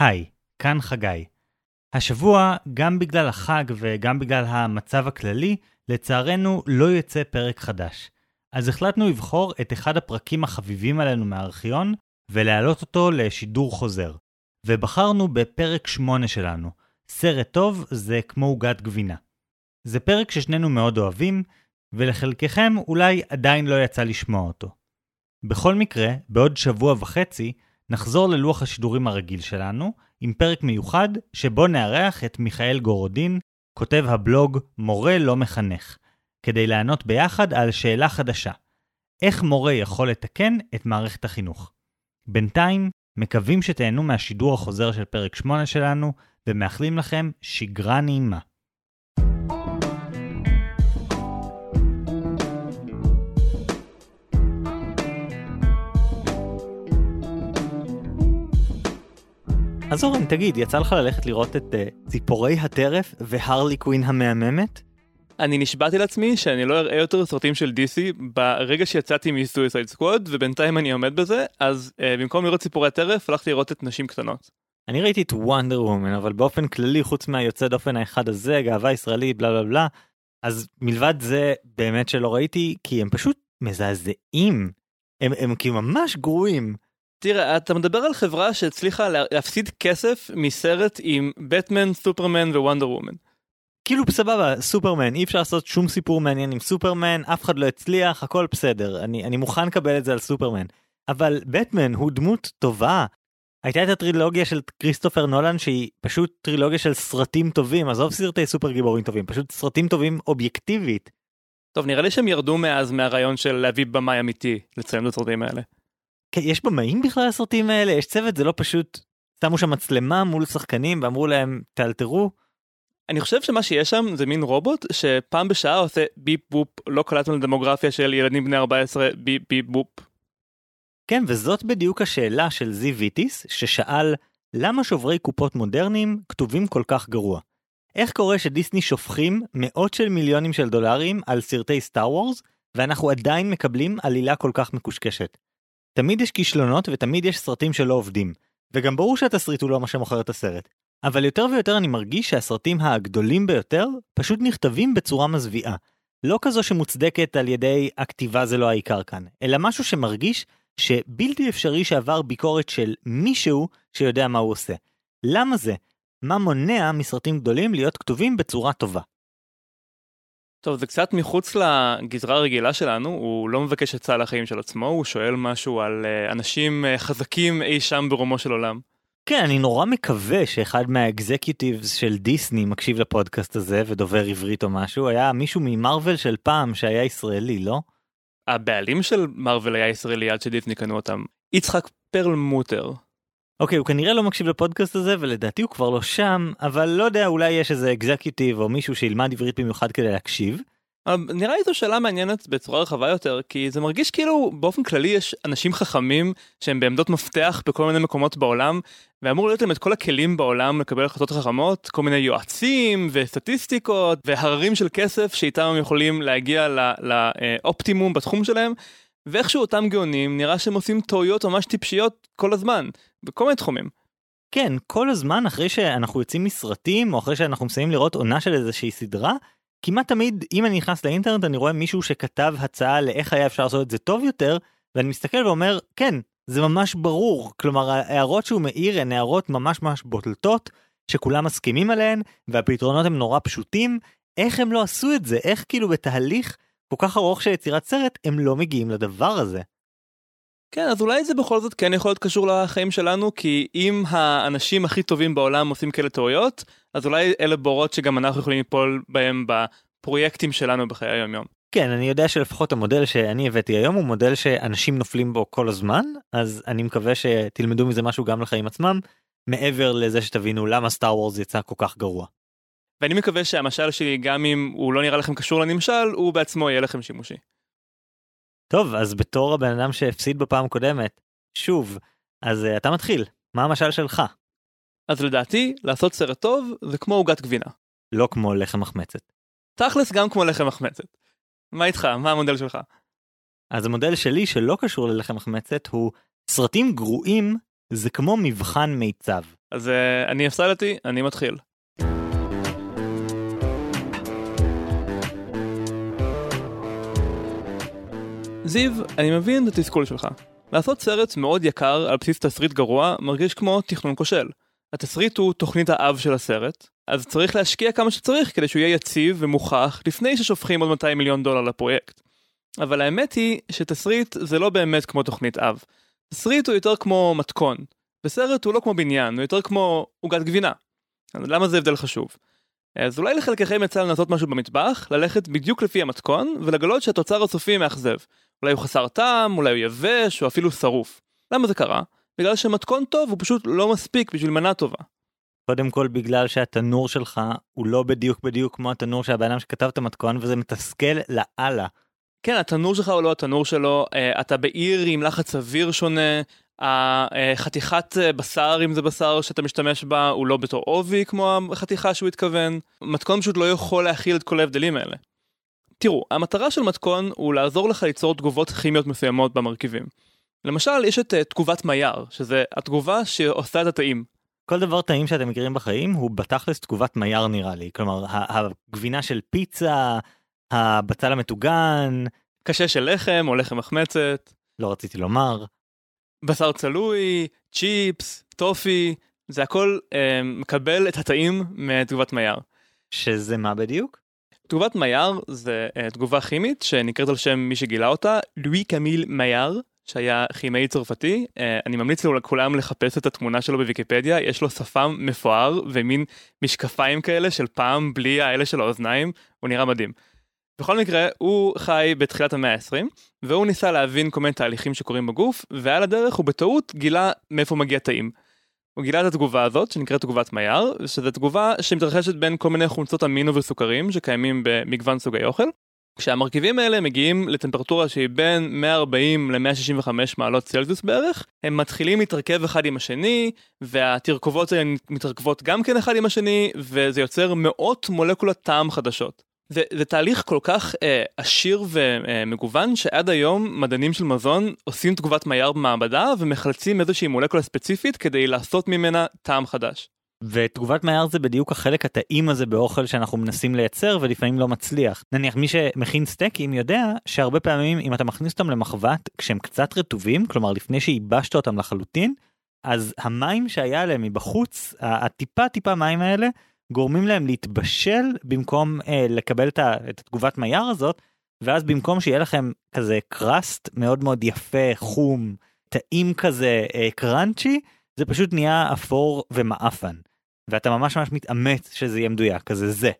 היי, כאן חגי. השבוע, גם בגלל החג וגם בגלל המצב הכללי, לצערנו לא יצא פרק חדש. אז החלטנו לבחור את אחד הפרקים החביבים עלינו מהארכיון ולהעלות אותו לשידור חוזר. ובחרנו בפרק 8 שלנו, סרט טוב זה כמו עוגת גבינה. זה פרק ששנינו מאוד אוהבים, ולחלקכם אולי עדיין לא יצא לשמוע אותו. בכל מקרה, בעוד שבוע וחצי, נחזור ללוח השידורים הרגיל שלנו, עם פרק מיוחד שבו נארח את מיכאל גורודין, כותב הבלוג מורה לא מחנך, כדי לענות ביחד על שאלה חדשה, איך מורה יכול לתקן את מערכת החינוך? בינתיים, מקווים שתהנו מהשידור החוזר של פרק 8 שלנו, ומאחלים לכם שגרה נעימה. אז אורן, תגיד, יצא לך ללכת לראות את uh, ציפורי הטרף והרלי קווין המהממת? אני נשבעתי לעצמי שאני לא אראה יותר סרטים של DC ברגע שיצאתי מסויסייד סקווד ובינתיים אני עומד בזה אז uh, במקום לראות ציפורי טרף הלכתי לראות את נשים קטנות. אני ראיתי את וונדר וומן אבל באופן כללי חוץ מהיוצא דופן האחד הזה גאווה ישראלית בלה בלה בלה אז מלבד זה באמת שלא ראיתי כי הם פשוט מזעזעים הם, הם כאילו ממש גרועים. תראה אתה מדבר על חברה שהצליחה להפסיד כסף מסרט עם בטמן סופרמן ווונדר וומן. כאילו בסבבה סופרמן אי אפשר לעשות שום סיפור מעניין עם סופרמן אף אחד לא הצליח הכל בסדר אני אני מוכן לקבל את זה על סופרמן אבל בטמן הוא דמות טובה. הייתה את הטרילוגיה של כריסטופר נולן שהיא פשוט טרילוגיה של סרטים טובים עזוב סרטי סופר גיבורים טובים פשוט סרטים טובים אובייקטיבית. טוב נראה לי שהם ירדו מאז מהרעיון של להביא במאי אמיתי לביים את הסרטים האלה. כן, יש במאים בכלל לסרטים האלה יש צוות זה לא פשוט שמו שם מצלמה מול שחקנים ואמרו להם תאלתרו. אני חושב שמה שיש שם זה מין רובוט שפעם בשעה עושה beep boop לא קלטנו לדמוגרפיה של ילדים בני 14 ביפ ביפ בופ. כן וזאת בדיוק השאלה של זי ויטיס ששאל למה שוברי קופות מודרניים כתובים כל כך גרוע. איך קורה שדיסני שופכים מאות של מיליונים של דולרים על סרטי סטאר וורס ואנחנו עדיין מקבלים עלילה כל כך מקושקשת. תמיד יש כישלונות ותמיד יש סרטים שלא עובדים, וגם ברור שהתסריט הוא לא מה שמוכר את הסרט. אבל יותר ויותר אני מרגיש שהסרטים הגדולים ביותר פשוט נכתבים בצורה מזוויעה. לא כזו שמוצדקת על ידי הכתיבה זה לא העיקר כאן, אלא משהו שמרגיש שבלתי אפשרי שעבר ביקורת של מישהו שיודע מה הוא עושה. למה זה? מה מונע מסרטים גדולים להיות כתובים בצורה טובה? טוב זה קצת מחוץ לגזרה הרגילה שלנו הוא לא מבקש עצה לחיים של עצמו הוא שואל משהו על uh, אנשים uh, חזקים אי שם ברומו של עולם. כן אני נורא מקווה שאחד מהאקזקיוטיבס של דיסני מקשיב לפודקאסט הזה ודובר עברית או משהו היה מישהו ממרוויל של פעם שהיה ישראלי לא? הבעלים של מרוויל היה ישראלי עד שדיסני קנו אותם יצחק פרלמוטר. אוקיי הוא כנראה לא מקשיב לפודקאסט הזה ולדעתי הוא כבר לא שם אבל לא יודע אולי יש איזה אקזקיוטיב או מישהו שילמד עברית במיוחד כדי להקשיב. נראה לי זו שאלה מעניינת בצורה רחבה יותר כי זה מרגיש כאילו באופן כללי יש אנשים חכמים שהם בעמדות מפתח בכל מיני מקומות בעולם ואמור להיות להם את כל הכלים בעולם לקבל החלטות חכמות כל מיני יועצים וסטטיסטיקות והררים של כסף שאיתם הם יכולים להגיע לאופטימום בתחום שלהם ואיכשהו אותם גאונים נראה שהם עושים טעויות ממש טיפשיות כל הזמן בכל מיני תחומים. כן כל הזמן אחרי שאנחנו יוצאים מסרטים או אחרי שאנחנו מסיימים לראות עונה של איזושהי סדרה כמעט תמיד אם אני נכנס לאינטרנט אני רואה מישהו שכתב הצעה לאיך היה אפשר לעשות את זה טוב יותר ואני מסתכל ואומר כן זה ממש ברור כלומר ההערות שהוא מעיר הן הערות ממש ממש בוטלטות שכולם מסכימים עליהן והפתרונות הם נורא פשוטים איך הם לא עשו את זה איך כאילו בתהליך כל כך ארוך של יצירת סרט הם לא מגיעים לדבר הזה. כן אז אולי זה בכל זאת כן יכול להיות קשור לחיים שלנו כי אם האנשים הכי טובים בעולם עושים כאלה טעויות אז אולי אלה בורות שגם אנחנו יכולים ליפול בהם בפרויקטים שלנו בחיי היום יום. כן אני יודע שלפחות המודל שאני הבאתי היום הוא מודל שאנשים נופלים בו כל הזמן אז אני מקווה שתלמדו מזה משהו גם לחיים עצמם מעבר לזה שתבינו למה סטאר וורס יצא כל כך גרוע. ואני מקווה שהמשל שלי גם אם הוא לא נראה לכם קשור לנמשל הוא בעצמו יהיה לכם שימושי. טוב אז בתור הבן אדם שהפסיד בפעם הקודמת שוב אז uh, אתה מתחיל מה המשל שלך. אז לדעתי לעשות סרט טוב זה כמו עוגת גבינה. לא כמו לחם מחמצת. תכלס גם כמו לחם מחמצת. מה איתך מה המודל שלך. אז המודל שלי שלא קשור ללחם מחמצת הוא סרטים גרועים זה כמו מבחן מיצב. אז uh, אני הפסדתי, אני מתחיל. זיו, אני מבין את התסכול שלך. לעשות סרט מאוד יקר על בסיס תסריט גרוע מרגיש כמו תכנון כושל. התסריט הוא תוכנית האב של הסרט, אז צריך להשקיע כמה שצריך כדי שהוא יהיה יציב ומוכח לפני ששופכים עוד 200 מיליון דולר לפרויקט. אבל האמת היא שתסריט זה לא באמת כמו תוכנית אב. תסריט הוא יותר כמו מתכון, וסרט הוא לא כמו בניין, הוא יותר כמו עוגת גבינה. למה זה הבדל חשוב? אז אולי לחלקכם יצא לנסות משהו במטבח, ללכת בדיוק לפי המתכון, ולגלות שהתוצר הסופי מאכזב. אולי הוא חסר טעם, אולי הוא יבש, או אפילו שרוף. למה זה קרה? בגלל שמתכון טוב הוא פשוט לא מספיק בשביל מנה טובה. קודם כל בגלל שהתנור שלך הוא לא בדיוק בדיוק כמו התנור של הבן אדם שכתב את המתכון וזה מתסכל לאללה. כן, התנור שלך הוא לא התנור שלו, אה, אתה בעיר עם לחץ אוויר שונה, החתיכת אה, בשר, אם זה בשר שאתה משתמש בה, הוא לא בתור עובי כמו החתיכה שהוא התכוון. מתכון פשוט לא יכול להכיל את כל ההבדלים האלה. תראו, המטרה של מתכון הוא לעזור לך ליצור תגובות כימיות מסוימות במרכיבים. למשל, יש את uh, תגובת מייר, שזה התגובה שעושה את הטעים. כל דבר טעים שאתם מכירים בחיים הוא בתכלס תגובת מייר נראה לי. כלומר, הגבינה של פיצה, הבצל המטוגן. קשה של לחם או לחם מחמצת. לא רציתי לומר. בשר צלוי, צ'יפס, טופי, זה הכל אה, מקבל את הטעים מתגובת מייר. שזה מה בדיוק? תגובת מייר זה אה, תגובה כימית שנקראת על שם מי שגילה אותה, לואי קמיל מייר, שהיה כימאי צרפתי. אה, אני ממליץ לכולם לחפש את התמונה שלו בוויקיפדיה, יש לו שפם מפואר ומין משקפיים כאלה של פעם בלי האלה של האוזניים, הוא נראה מדהים. בכל מקרה, הוא חי בתחילת המאה ה-20, והוא ניסה להבין כל מיני תהליכים שקורים בגוף, ועל הדרך הוא בטעות גילה מאיפה מגיע טעים. הוא גילה את התגובה הזאת, שנקראת תגובת מייר, שזו תגובה שמתרחשת בין כל מיני חומצות אמינו וסוכרים שקיימים במגוון סוגי אוכל. כשהמרכיבים האלה מגיעים לטמפרטורה שהיא בין 140 ל-165 מעלות צלזיוס בערך, הם מתחילים להתרכב אחד עם השני, והתרכובות האלה מתרכבות גם כן אחד עם השני, וזה יוצר מאות מולקולות טעם חדשות. זה, תהליך כל כך אה, עשיר ומגוון שעד היום מדענים של מזון עושים תגובת מייר במעבדה ומחלצים איזושהי מולקולה ספציפית כדי לעשות ממנה טעם חדש. ותגובת מייר זה בדיוק החלק הטעים הזה באוכל שאנחנו מנסים לייצר ולפעמים לא מצליח. נניח מי שמכין סטייקים יודע שהרבה פעמים אם אתה מכניס אותם למחבת כשהם קצת רטובים, כלומר לפני שייבשת אותם לחלוטין, אז המים שהיה עליהם מבחוץ, הטיפה טיפה מים האלה, גורמים להם להתבשל במקום אה, לקבל את, ה, את התגובת מייר הזאת, ואז במקום שיהיה לכם כזה קראסט מאוד מאוד יפה, חום, טעים כזה, אה, קראנצ'י, זה פשוט נהיה אפור ומעפן. ואתה ממש ממש מתאמץ שזה יהיה מדויק, כזה זה.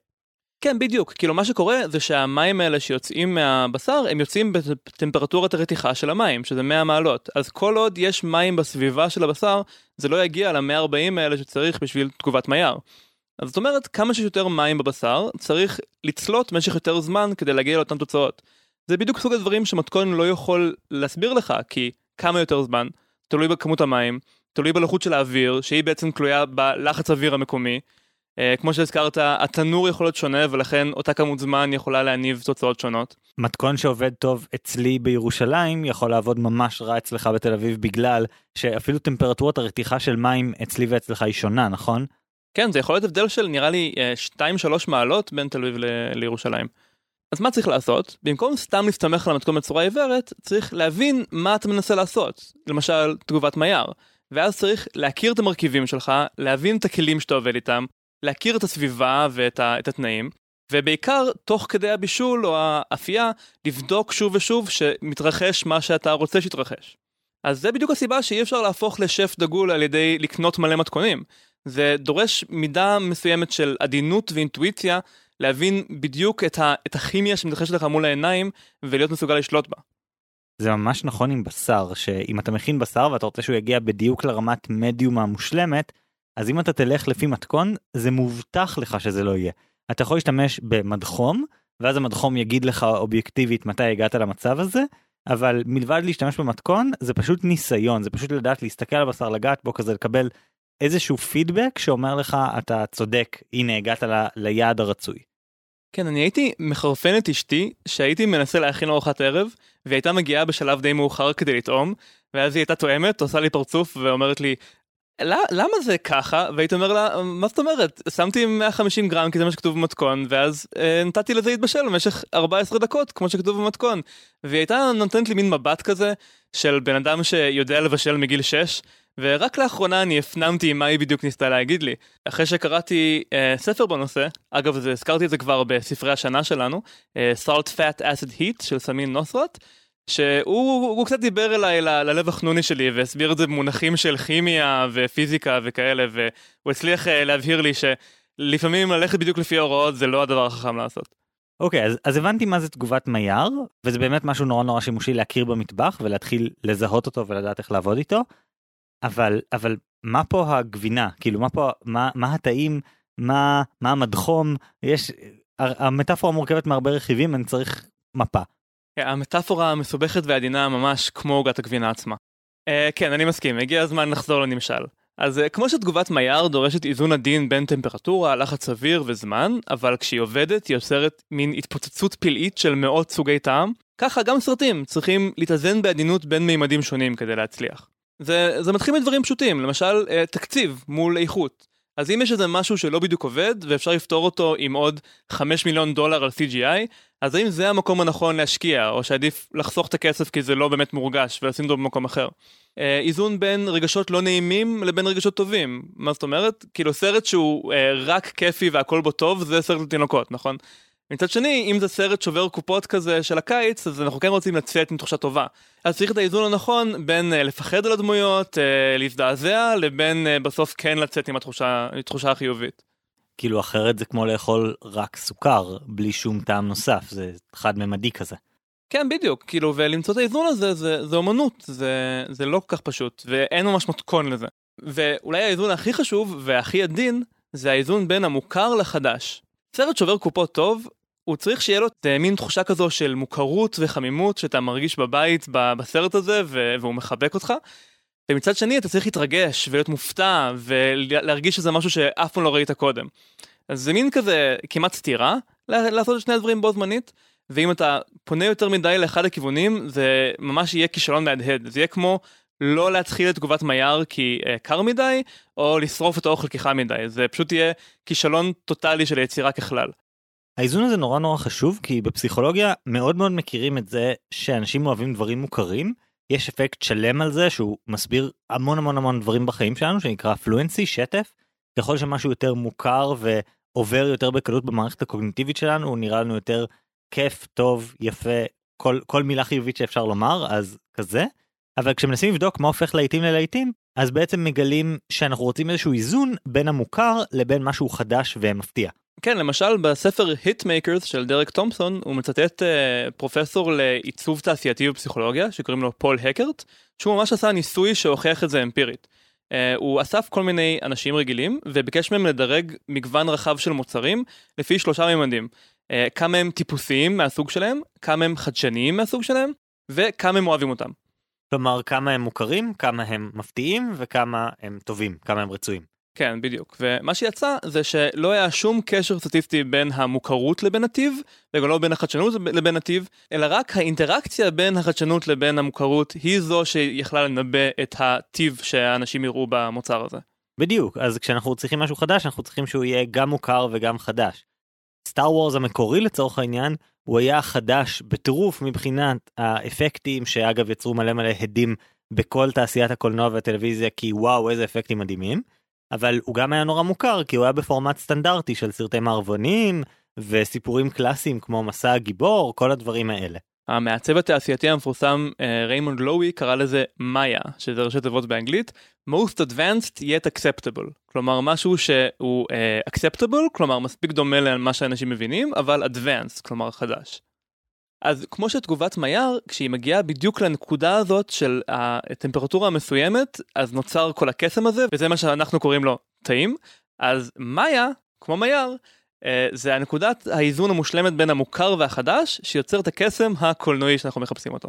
כן, בדיוק. כאילו, מה שקורה זה שהמים האלה שיוצאים מהבשר, הם יוצאים בטמפרטורת הרתיחה של המים, שזה 100 מעלות. אז כל עוד יש מים בסביבה של הבשר, זה לא יגיע ל-140 האלה שצריך בשביל תגובת מייר. אז זאת אומרת, כמה שיש יותר מים בבשר, צריך לצלות משך יותר זמן כדי להגיע לאותן תוצאות. זה בדיוק סוג הדברים שמתכון לא יכול להסביר לך, כי כמה יותר זמן, תלוי בכמות המים, תלוי בלחות של האוויר, שהיא בעצם תלויה בלחץ אוויר המקומי. Uh, כמו שהזכרת, התנור יכול להיות שונה ולכן אותה כמות זמן יכולה להניב תוצאות שונות. מתכון שעובד טוב אצלי בירושלים יכול לעבוד ממש רע אצלך בתל אביב בגלל שאפילו טמפרטורת הרתיחה של מים אצלי ואצלך היא שונה, נכון? כן, זה יכול להיות הבדל של נראה לי 2-3 אה, מעלות בין תל אביב ל- לירושלים. אז מה צריך לעשות? במקום סתם להסתמך על המתכון בצורה עיוורת, צריך להבין מה אתה מנסה לעשות. למשל, תגובת מייר. ואז צריך להכיר את המרכיבים שלך, להבין את הכלים שאתה עובד איתם, להכיר את הסביבה ואת ה- את התנאים, ובעיקר, תוך כדי הבישול או האפייה, לבדוק שוב ושוב שמתרחש מה שאתה רוצה שיתרחש. אז זה בדיוק הסיבה שאי אפשר להפוך לשף דגול על ידי לקנות מלא מתכונים. זה דורש מידה מסוימת של עדינות ואינטואיציה להבין בדיוק את, ה, את הכימיה שמתרחשת לך מול העיניים ולהיות מסוגל לשלוט בה. זה ממש נכון עם בשר, שאם אתה מכין בשר ואתה רוצה שהוא יגיע בדיוק לרמת מדיום המושלמת, אז אם אתה תלך לפי מתכון, זה מובטח לך שזה לא יהיה. אתה יכול להשתמש במדחום, ואז המדחום יגיד לך אובייקטיבית מתי הגעת למצב הזה, אבל מלבד להשתמש במתכון, זה פשוט ניסיון, זה פשוט לדעת להסתכל על הבשר, לגעת בו כזה, לקבל איזשהו פידבק שאומר לך אתה צודק הנה הגעת ל, ליעד הרצוי. כן אני הייתי מחרפן את אשתי שהייתי מנסה להכין ארוחת ערב והיא הייתה מגיעה בשלב די מאוחר כדי לטעום, ואז היא הייתה תואמת, עושה לי פרצוף ואומרת לי, למה זה ככה? והייתי אומר לה, מה זאת אומרת? שמתי 150 גרם כי זה מה שכתוב במתכון, ואז אה, נתתי לזה להתבשל במשך 14 דקות, כמו שכתוב במתכון. והיא הייתה נותנת לי מין מבט כזה, של בן אדם שיודע לבשל מגיל 6, ורק לאחרונה אני הפנמתי מה היא בדיוק ניסתה להגיד לי. אחרי שקראתי אה, ספר בנושא, אגב, זה, הזכרתי את זה כבר בספרי השנה שלנו, אה, Salt Fat Acid Heat של סמין נוסרת, שהוא קצת דיבר אליי ל, ללב החנוני שלי והסביר את זה במונחים של כימיה ופיזיקה וכאלה, והוא הצליח אה, להבהיר לי שלפעמים ללכת בדיוק לפי ההוראות זה לא הדבר החכם לעשות. אוקיי, okay, אז, אז הבנתי מה זה תגובת מייר, וזה באמת משהו נורא נורא שימושי להכיר במטבח ולהתחיל לזהות אותו ולדעת איך לעבוד איתו. אבל אבל מה פה הגבינה כאילו מה פה מה מה התאים מה מה המדחום יש המטאפורה מורכבת מהרבה רכיבים אני צריך מפה. כן, המטאפורה המסובכת ועדינה ממש כמו עוגת הגבינה עצמה. Uh, כן אני מסכים הגיע הזמן לחזור לנמשל. אז uh, כמו שתגובת מייר דורשת איזון עדין בין טמפרטורה, לחץ אוויר וזמן, אבל כשהיא עובדת היא יוצרת מין התפוצצות פלאית של מאות סוגי טעם, ככה גם סרטים צריכים להתאזן בעדינות בין מימדים שונים כדי להצליח. זה, זה מתחיל מדברים פשוטים, למשל אה, תקציב מול איכות. אז אם יש איזה משהו שלא בדיוק עובד, ואפשר לפתור אותו עם עוד 5 מיליון דולר על CGI, אז האם זה המקום הנכון להשקיע, או שעדיף לחסוך את הכסף כי זה לא באמת מורגש, ולשים אותו במקום אחר. אה, איזון בין רגשות לא נעימים לבין רגשות טובים. מה זאת אומרת? כאילו סרט שהוא אה, רק כיפי והכל בו טוב, זה סרט לתינוקות, נכון? מצד שני, אם זה סרט שובר קופות כזה של הקיץ, אז אנחנו כן רוצים לצאת עם תחושה טובה. אז צריך את האיזון הנכון בין uh, לפחד על הדמויות, uh, להזדעזע, לבין uh, בסוף כן לצאת עם התחושה, התחושה החיובית. כאילו אחרת זה כמו לאכול רק סוכר, בלי שום טעם נוסף, זה חד-ממדי כזה. כן, בדיוק, כאילו, ולמצוא את האיזון הזה זה, זה אומנות, זה, זה לא כל כך פשוט, ואין ממש מתכון לזה. ואולי האיזון הכי חשוב והכי עדין, זה האיזון בין המוכר לחדש. סרט שובר קופות טוב הוא צריך שיהיה לו אה, מין תחושה כזו של מוכרות וחמימות שאתה מרגיש בבית בסרט הזה והוא מחבק אותך. ומצד שני אתה צריך להתרגש ולהיות מופתע ולהרגיש שזה משהו שאף פעם לא ראית קודם. אז זה מין כזה כמעט סתירה לעשות את שני הדברים בו זמנית. ואם אתה פונה יותר מדי לאחד הכיוונים זה ממש יהיה כישלון מהדהד זה יהיה כמו לא להתחיל את תגובת מייר כי uh, קר מדי או לשרוף את האוכל כי חם מדי זה פשוט יהיה כישלון טוטאלי של היצירה ככלל. האיזון הזה נורא נורא חשוב כי בפסיכולוגיה מאוד מאוד מכירים את זה שאנשים אוהבים דברים מוכרים. יש אפקט שלם על זה שהוא מסביר המון המון המון דברים בחיים שלנו שנקרא פלואנסי שטף. ככל שמשהו יותר מוכר ועובר יותר בקלות במערכת הקוגניטיבית שלנו הוא נראה לנו יותר כיף טוב יפה כל כל מילה חיובית שאפשר לומר אז כזה. אבל כשמנסים לבדוק מה הופך להיטים ללהיטים אז בעצם מגלים שאנחנו רוצים איזשהו איזון בין המוכר לבין משהו חדש ומפתיע. כן, למשל בספר Hitmakers של דרק תומפסון, הוא מצטט uh, פרופסור לעיצוב תעשייתי בפסיכולוגיה, שקוראים לו פול הקרט, שהוא ממש עשה ניסוי שהוכיח את זה אמפירית. Uh, הוא אסף כל מיני אנשים רגילים, וביקש מהם לדרג מגוון רחב של מוצרים, לפי שלושה ממדים. Uh, כמה הם טיפוסיים מהסוג שלהם, כמה הם חדשניים מהסוג שלהם, וכמה הם אוהבים אותם. כלומר, כמה הם מוכרים, כמה הם מפתיעים, וכמה הם טובים, כמה הם רצויים. כן, בדיוק. ומה שיצא זה שלא היה שום קשר סטטיסטי בין המוכרות לבין הטיב, וגם לא בין החדשנות לבין הטיב, אלא רק האינטראקציה בין החדשנות לבין המוכרות היא זו שיכלה לנבא את הטיב שהאנשים יראו במוצר הזה. בדיוק, אז כשאנחנו צריכים משהו חדש, אנחנו צריכים שהוא יהיה גם מוכר וגם חדש. Star Wars המקורי לצורך העניין, הוא היה חדש בטירוף מבחינת האפקטים, שאגב יצרו מלא מלא הדים בכל תעשיית הקולנוע והטלוויזיה, כי וואו איזה אפקטים מדהימים. אבל הוא גם היה נורא מוכר כי הוא היה בפורמט סטנדרטי של סרטי מערבונים וסיפורים קלאסיים כמו מסע הגיבור כל הדברים האלה. המעצב התעשייתי המפורסם אה, ריימונד לואי קרא לזה מאיה שזה ראשי תיבות באנגלית most advanced yet acceptable כלומר משהו שהוא uh, acceptable כלומר מספיק דומה למה שאנשים מבינים אבל advanced כלומר חדש. אז כמו שתגובת מייר, כשהיא מגיעה בדיוק לנקודה הזאת של הטמפרטורה המסוימת, אז נוצר כל הקסם הזה, וזה מה שאנחנו קוראים לו טעים. אז מאיה, כמו מייר, אה, זה הנקודת האיזון המושלמת בין המוכר והחדש, שיוצר את הקסם הקולנועי שאנחנו מחפשים אותו.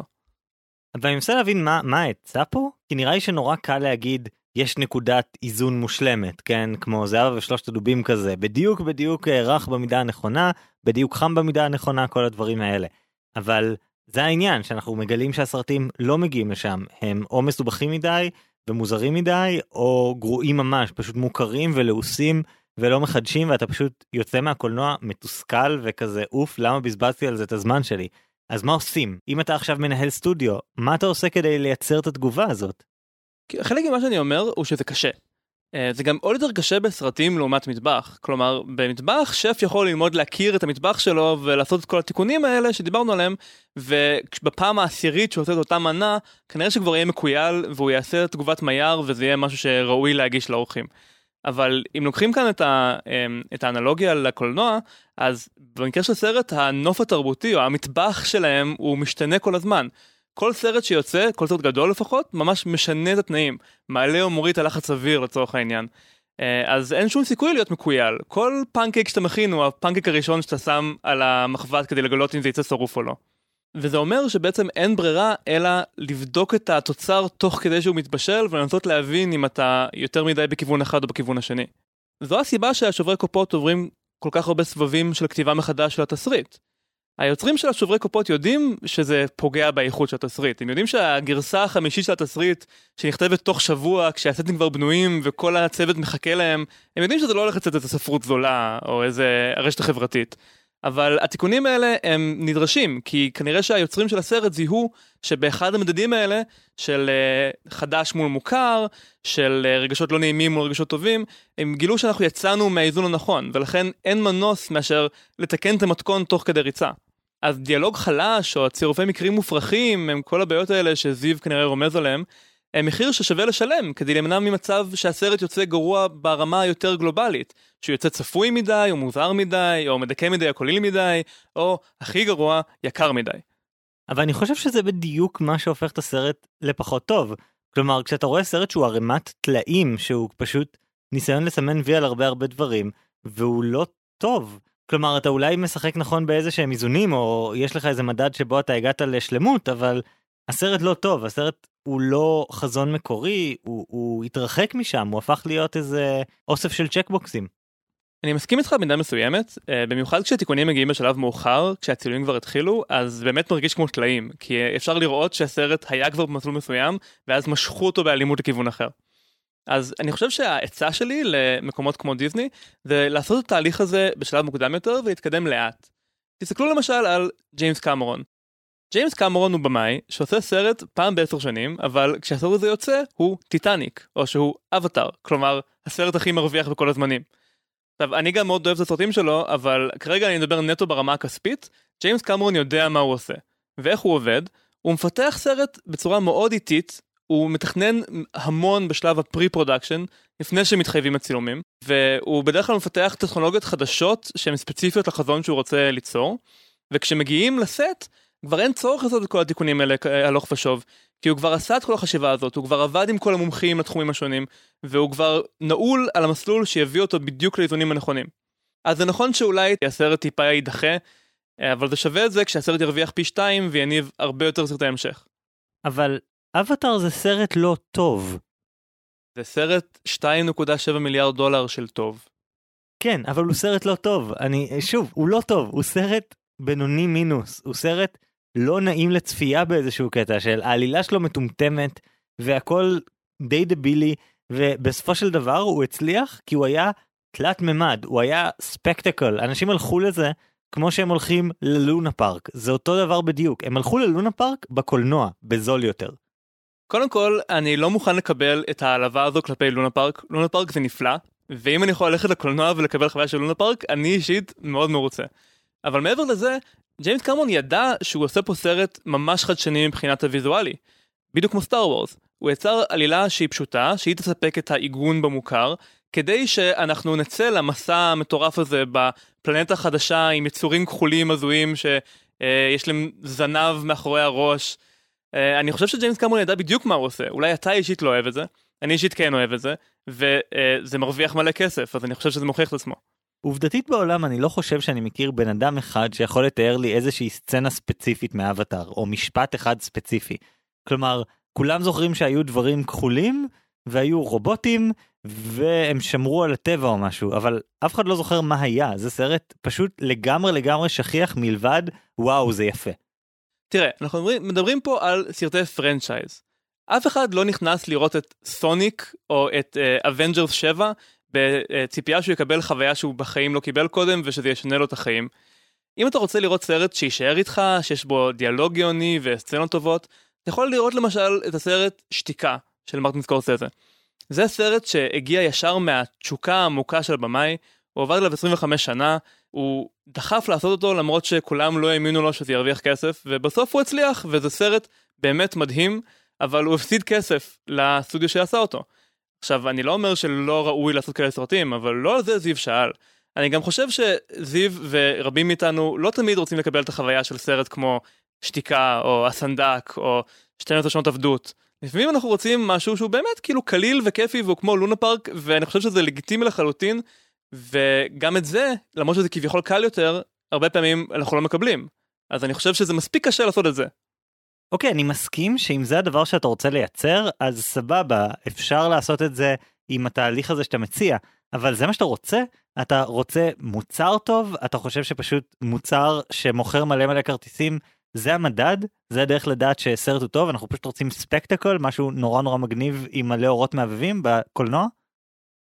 אבל אני מנסה להבין מה, מה העצה פה, כי נראה לי שנורא קל להגיד, יש נקודת איזון מושלמת, כן? כמו זהבה ושלושת הדובים כזה, בדיוק בדיוק אה, רך במידה הנכונה, בדיוק חם במידה הנכונה, כל הדברים האלה. אבל זה העניין שאנחנו מגלים שהסרטים לא מגיעים לשם הם או מסובכים מדי ומוזרים מדי או גרועים ממש פשוט מוכרים ולעוסים ולא מחדשים ואתה פשוט יוצא מהקולנוע מתוסכל וכזה אוף למה בזבזתי על זה את הזמן שלי. אז מה עושים אם אתה עכשיו מנהל סטודיו מה אתה עושה כדי לייצר את התגובה הזאת. חלק ממה שאני אומר הוא שזה קשה. אה, זה גם עוד יותר קשה בסרטים לעומת מטבח. כלומר, במטבח שף יכול ללמוד להכיר את המטבח שלו ולעשות את כל התיקונים האלה שדיברנו עליהם, ובפעם העשירית שהוא עושה את אותה מנה, כנראה שכבר יהיה מקוייל והוא יעשה תגובת מייר וזה יהיה משהו שראוי להגיש לאורחים. אבל אם לוקחים כאן את, ה, אמ, את האנלוגיה לקולנוע, אז במקרה של סרט, הנוף התרבותי או המטבח שלהם הוא משתנה כל הזמן. כל סרט שיוצא, כל סרט גדול לפחות, ממש משנה את התנאים. מעלה או מוריד את הלחץ אוויר לצורך העניין. אה, אז אין שום סיכוי להיות מקוייל. כל פנקייק שאתה מכין הוא הפנקייק הראשון שאתה שם על המחבת כדי לגלות אם זה יצא שרוף או לא. וזה אומר שבעצם אין ברירה אלא לבדוק את התוצר תוך כדי שהוא מתבשל ולנסות להבין אם אתה יותר מדי בכיוון אחד או בכיוון השני. זו הסיבה שהשוברי קופות עוברים כל כך הרבה סבבים של כתיבה מחדש של התסריט. היוצרים של השוברי קופות יודעים שזה פוגע באיכות של התסריט. הם יודעים שהגרסה החמישית של התסריט, שנכתבת תוך שבוע, כשהסטים כבר בנויים וכל הצוות מחכה להם, הם יודעים שזה לא הולך לצאת איזה ספרות זולה או איזה רשת חברתית. אבל התיקונים האלה הם נדרשים, כי כנראה שהיוצרים של הסרט זיהו שבאחד המדדים האלה, של uh, חדש מול מוכר, של uh, רגשות לא נעימים מול רגשות טובים, הם גילו שאנחנו יצאנו מהאיזון הנכון, ולכן אין מנוס מאשר לתקן את המתכון תוך כדי ריצה. אז דיאלוג חלש, או צירופי מקרים מופרכים, הם כל הבעיות האלה שזיו כנראה רומז עליהם, הם מחיר ששווה לשלם כדי להימנע ממצב שהסרט יוצא גרוע ברמה היותר גלובלית, שהוא יוצא צפוי מדי, או מוזר מדי, או מדכא מדי, או קוליל מדי, או הכי גרוע, יקר מדי. אבל אני חושב שזה בדיוק מה שהופך את הסרט לפחות טוב. כלומר, כשאתה רואה סרט שהוא ערימת טלאים, שהוא פשוט ניסיון לסמן וי על הרבה הרבה דברים, והוא לא טוב. כלומר, אתה אולי משחק נכון באיזה שהם איזונים, או יש לך איזה מדד שבו אתה הגעת לשלמות, אבל הסרט לא טוב, הסרט הוא לא חזון מקורי, הוא, הוא התרחק משם, הוא הפך להיות איזה אוסף של צ'קבוקסים. אני מסכים איתך במידה מסוימת, אה, במיוחד כשהתיקונים מגיעים בשלב מאוחר, כשהצילומים כבר התחילו, אז באמת מרגיש כמו טלאים, כי אפשר לראות שהסרט היה כבר במסלול מסוים, ואז משכו אותו באלימות לכיוון אחר. אז אני חושב שהעצה שלי למקומות כמו דיסני, זה לעשות את התהליך הזה בשלב מוקדם יותר ולהתקדם לאט. תסתכלו למשל על ג'יימס קמרון. ג'יימס קמרון הוא במאי שעושה סרט פעם בעשר שנים, אבל כשהסרט הזה יוצא הוא טיטניק, או שהוא אבטאר, כלומר הסרט הכי מרוויח בכל הזמנים. עכשיו, אני גם מאוד אוהב את הסרטים שלו, אבל כרגע אני מדבר נטו ברמה הכספית, ג'יימס קמרון יודע מה הוא עושה. ואיך הוא עובד? הוא מפתח סרט בצורה מאוד איטית, הוא מתכנן המון בשלב ה pre-production, לפני שמתחילים הצילומים, והוא בדרך כלל מפתח טכנולוגיות חדשות שהן ספציפיות לחזון שהוא רוצה ליצור, וכשמגיעים לסט, כבר אין צורך לעשות את כל התיקונים האלה הלוך ושוב, כי הוא כבר עשה את כל החשיבה הזאת, הוא כבר עבד עם כל המומחים לתחומים השונים, והוא כבר נעול על המסלול שיביא אותו בדיוק לאיזונים הנכונים. אז זה נכון שאולי הסרט טיפה יידחה, אבל זה שווה את זה כשהסרט ירוויח פי שתיים ויניב הרבה יותר סרטי המשך. אבל אבטאר זה סרט לא טוב. זה סרט 2.7 מיליארד דולר של טוב. כן, אבל הוא סרט לא טוב. אני, שוב, הוא לא טוב, הוא סרט בינוני מינוס. הוא סרט לא נעים לצפייה באיזשהו קטע של העלילה שלו מטומטמת והכל די דבילי ובסופו של דבר הוא הצליח כי הוא היה תלת ממד הוא היה spectacle אנשים הלכו לזה כמו שהם הולכים ללונה פארק זה אותו דבר בדיוק הם הלכו ללונה פארק בקולנוע בזול יותר. קודם כל אני לא מוכן לקבל את ההעלבה הזו כלפי לונה פארק לונה פארק זה נפלא ואם אני יכול ללכת לקולנוע ולקבל חוויה של לונה פארק אני אישית מאוד מרוצה. אבל מעבר לזה ג'יימס קמרון ידע שהוא עושה פה סרט ממש חדשני מבחינת הוויזואלי. בדיוק כמו סטאר וורס. הוא יצר עלילה שהיא פשוטה, שהיא תספק את העיגון במוכר, כדי שאנחנו נצא למסע המטורף הזה בפלנטה חדשה עם יצורים כחולים הזויים שיש להם זנב מאחורי הראש. אה, אני חושב שג'יימס קרמון ידע בדיוק מה הוא עושה, אולי אתה אישית לא אוהב את זה, אני אישית כן אוהב את זה, וזה מרוויח מלא כסף, אז אני חושב שזה מוכיח את עצמו. עובדתית בעולם אני לא חושב שאני מכיר בן אדם אחד שיכול לתאר לי איזושהי סצנה ספציפית מאבטאר או משפט אחד ספציפי. כלומר כולם זוכרים שהיו דברים כחולים והיו רובוטים והם שמרו על הטבע או משהו אבל אף אחד לא זוכר מה היה זה סרט פשוט לגמרי לגמרי שכיח מלבד וואו זה יפה. תראה, אנחנו מדברים, מדברים פה על סרטי franchise. אף אחד לא נכנס לראות את סוניק או את Avengers uh, 7 בציפייה שהוא יקבל חוויה שהוא בחיים לא קיבל קודם ושזה ישנה לו את החיים. אם אתה רוצה לראות סרט שיישאר איתך, שיש בו דיאלוג גאוני וסצנות טובות, אתה יכול לראות למשל את הסרט שתיקה של מרטין סקורסזה. זה סרט שהגיע ישר מהתשוקה העמוקה של הבמאי, הוא עבד עליו 25 שנה, הוא דחף לעשות אותו למרות שכולם לא האמינו לו שזה ירוויח כסף, ובסוף הוא הצליח, וזה סרט באמת מדהים, אבל הוא הפסיד כסף לסטודיו שעשה אותו. עכשיו, אני לא אומר שלא ראוי לעשות כאלה סרטים, אבל לא על זה זיו שאל. אני גם חושב שזיו ורבים מאיתנו לא תמיד רוצים לקבל את החוויה של סרט כמו שתיקה, או הסנדק, או 12 שנות עבדות. לפעמים אנחנו רוצים משהו שהוא באמת כאילו קליל וכיפי והוא כמו לונה פארק, ואני חושב שזה לגיטימי לחלוטין, וגם את זה, למרות שזה כביכול קל יותר, הרבה פעמים אנחנו לא מקבלים. אז אני חושב שזה מספיק קשה לעשות את זה. אוקיי, okay, אני מסכים שאם זה הדבר שאתה רוצה לייצר, אז סבבה, אפשר לעשות את זה עם התהליך הזה שאתה מציע, אבל זה מה שאתה רוצה? אתה רוצה מוצר טוב? אתה חושב שפשוט מוצר שמוכר מלא מלא כרטיסים, זה המדד? זה הדרך לדעת שסרט הוא טוב? אנחנו פשוט רוצים ספקטקל, משהו נורא נורא מגניב עם מלא אורות מהבהבים בקולנוע?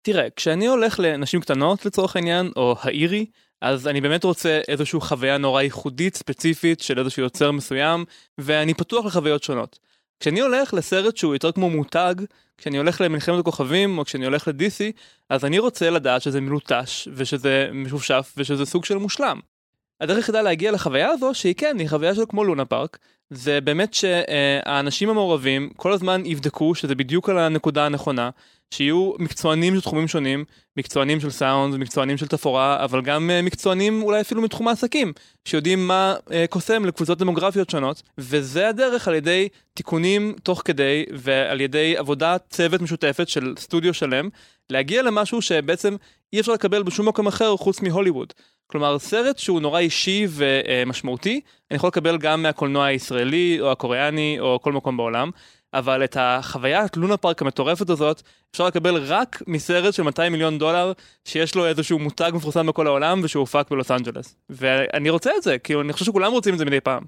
תראה, כשאני הולך לנשים קטנות לצורך העניין, או האירי, אז אני באמת רוצה איזושהי חוויה נורא ייחודית ספציפית של איזשהו יוצר מסוים, ואני פתוח לחוויות שונות. כשאני הולך לסרט שהוא יותר כמו מותג, כשאני הולך למלחמת הכוכבים או כשאני הולך לדיסי, אז אני רוצה לדעת שזה מלוטש ושזה משופשף ושזה סוג של מושלם. הדרך היחידה להגיע לחוויה הזו שהיא כן, היא חוויה של כמו לונה פארק, זה באמת שהאנשים המעורבים כל הזמן יבדקו שזה בדיוק על הנקודה הנכונה, שיהיו מקצוענים של תחומים שונים, מקצוענים של סאונד, מקצוענים של תפאורה, אבל גם אה, מקצוענים אולי אפילו מתחום העסקים, שיודעים מה אה, קוסם לקבוצות דמוגרפיות שונות, וזה הדרך על ידי תיקונים תוך כדי ועל ידי עבודת צוות משותפת של סטודיו שלם, להגיע למשהו שבעצם אי אפשר לקבל בשום מקום אחר חוץ מהוליווד. כלומר, סרט שהוא נורא אישי ומשמעותי, אני יכול לקבל גם מהקולנוע הישראלי או הקוריאני או כל מקום בעולם. אבל את החוויית לונה פארק המטורפת הזאת אפשר לקבל רק מסרט של 200 מיליון דולר שיש לו איזשהו מותג מפורסם בכל העולם ושהוא הופק בלוס אנג'לס. ואני רוצה את זה, כאילו אני חושב שכולם רוצים את זה מדי פעם.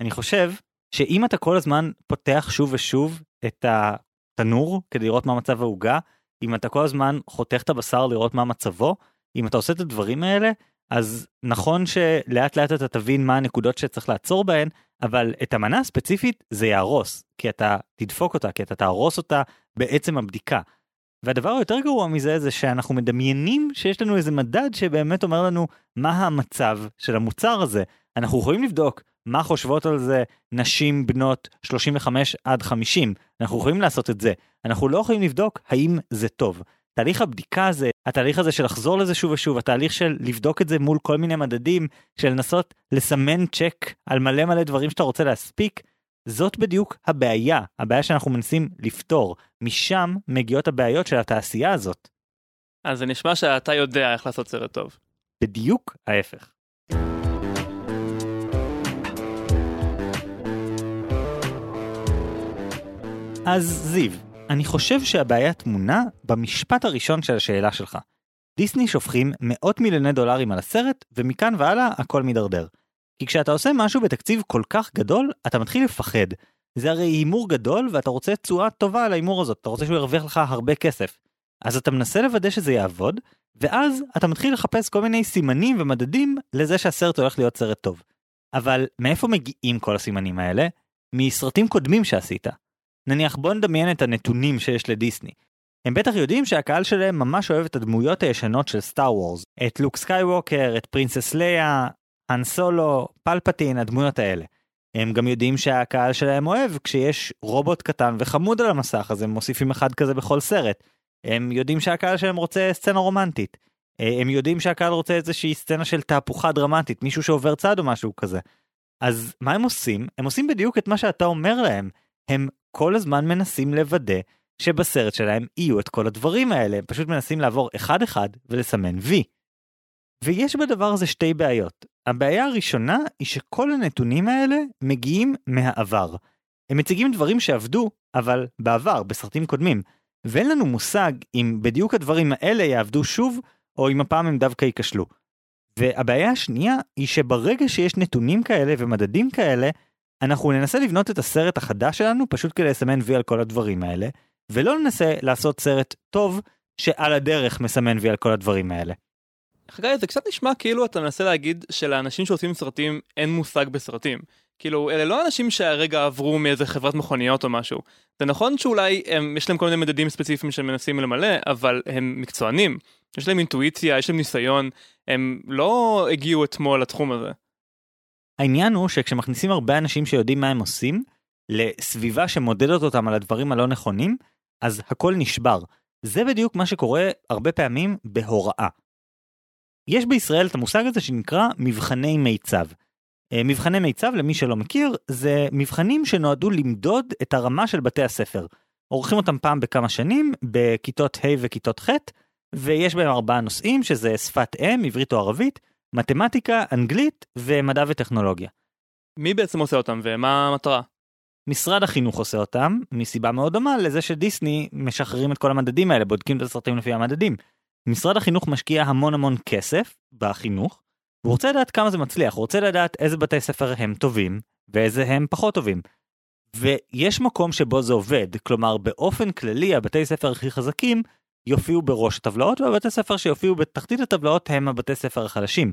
אני חושב שאם אתה כל הזמן פותח שוב ושוב את התנור כדי לראות מה מצב העוגה, אם אתה כל הזמן חותך את הבשר לראות מה מצבו, אם אתה עושה את הדברים האלה, אז נכון שלאט לאט אתה תבין מה הנקודות שצריך לעצור בהן, אבל את המנה הספציפית זה יהרוס, כי אתה תדפוק אותה, כי אתה תהרוס אותה בעצם הבדיקה. והדבר היותר גרוע מזה זה שאנחנו מדמיינים שיש לנו איזה מדד שבאמת אומר לנו מה המצב של המוצר הזה. אנחנו יכולים לבדוק מה חושבות על זה נשים בנות 35 עד 50, אנחנו יכולים לעשות את זה. אנחנו לא יכולים לבדוק האם זה טוב. תהליך הבדיקה הזה, התהליך הזה של לחזור לזה שוב ושוב, התהליך של לבדוק את זה מול כל מיני מדדים, של לנסות לסמן צ'ק על מלא מלא דברים שאתה רוצה להספיק, זאת בדיוק הבעיה, הבעיה שאנחנו מנסים לפתור. משם מגיעות הבעיות של התעשייה הזאת. אז זה נשמע שאתה יודע איך לעשות סרט טוב. בדיוק ההפך. אז זיו, אני חושב שהבעיה טמונה במשפט הראשון של השאלה שלך. דיסני שופכים מאות מיליוני דולרים על הסרט, ומכאן והלאה הכל מידרדר. כי כשאתה עושה משהו בתקציב כל כך גדול, אתה מתחיל לפחד. זה הרי הימור גדול, ואתה רוצה תשואה טובה על ההימור הזאת, אתה רוצה שהוא ירוויח לך הרבה כסף. אז אתה מנסה לוודא שזה יעבוד, ואז אתה מתחיל לחפש כל מיני סימנים ומדדים לזה שהסרט הולך להיות סרט טוב. אבל מאיפה מגיעים כל הסימנים האלה? מסרטים קודמים שעשית. נניח בוא נדמיין את הנתונים שיש לדיסני. הם בטח יודעים שהקהל שלהם ממש אוהב את הדמויות הישנות של Star Wars, את לוק סקייווקר, את Princess Leia, האן סולו, פלפטין, הדמויות האלה. הם גם יודעים שהקהל שלהם אוהב כשיש רובוט קטן וחמוד על המסך, אז הם מוסיפים אחד כזה בכל סרט. הם יודעים שהקהל שלהם רוצה סצנה רומנטית. אה, הם יודעים שהקהל רוצה איזושהי סצנה של תהפוכה דרמטית, מישהו שעובר צד או משהו כזה. אז מה הם עושים? הם עושים בדיוק את מה שאתה אומר להם. הם כל הזמן מנסים לוודא שבסרט שלהם יהיו את כל הדברים האלה, הם פשוט מנסים לעבור אחד-אחד ולסמן וי. ויש בדבר הזה שתי בעיות. הבעיה הראשונה היא שכל הנתונים האלה מגיעים מהעבר. הם מציגים דברים שעבדו, אבל בעבר, בסרטים קודמים, ואין לנו מושג אם בדיוק הדברים האלה יעבדו שוב, או אם הפעם הם דווקא ייכשלו. והבעיה השנייה היא שברגע שיש נתונים כאלה ומדדים כאלה, אנחנו ננסה לבנות את הסרט החדש שלנו פשוט כדי לסמן וי על כל הדברים האלה, ולא ננסה לעשות סרט טוב שעל הדרך מסמן וי על כל הדברים האלה. חגי, זה קצת נשמע כאילו אתה מנסה להגיד שלאנשים שעושים סרטים אין מושג בסרטים. כאילו, אלה לא אנשים שהרגע עברו מאיזה חברת מכוניות או משהו. זה נכון שאולי הם, יש להם כל מיני מדדים ספציפיים שהם מנסים למלא, אבל הם מקצוענים. יש להם אינטואיציה, יש להם ניסיון, הם לא הגיעו אתמול לתחום הזה. העניין הוא שכשמכניסים הרבה אנשים שיודעים מה הם עושים, לסביבה שמודדת אותם על הדברים הלא נכונים, אז הכל נשבר. זה בדיוק מה שקורה הרבה פעמים בהוראה. יש בישראל את המושג הזה שנקרא מבחני מיצב. אה, מבחני מיצב, למי שלא מכיר, זה מבחנים שנועדו למדוד את הרמה של בתי הספר. עורכים אותם פעם בכמה שנים, בכיתות ה' וכיתות ח', ויש בהם ארבעה נושאים, שזה שפת אם, עברית או ערבית, מתמטיקה, אנגלית ומדע וטכנולוגיה. מי בעצם עושה אותם ומה המטרה? משרד החינוך עושה אותם, מסיבה מאוד דומה לזה שדיסני משחררים את כל המדדים האלה, בודקים את הסרטים לפי המדדים. משרד החינוך משקיע המון המון כסף בחינוך, הוא רוצה לדעת כמה זה מצליח, הוא רוצה לדעת איזה בתי ספר הם טובים ואיזה הם פחות טובים. ויש מקום שבו זה עובד, כלומר באופן כללי הבתי ספר הכי חזקים יופיעו בראש הטבלאות והבתי ספר שיופיעו בתחתית הטבלאות הם הבתי ספר החלשים.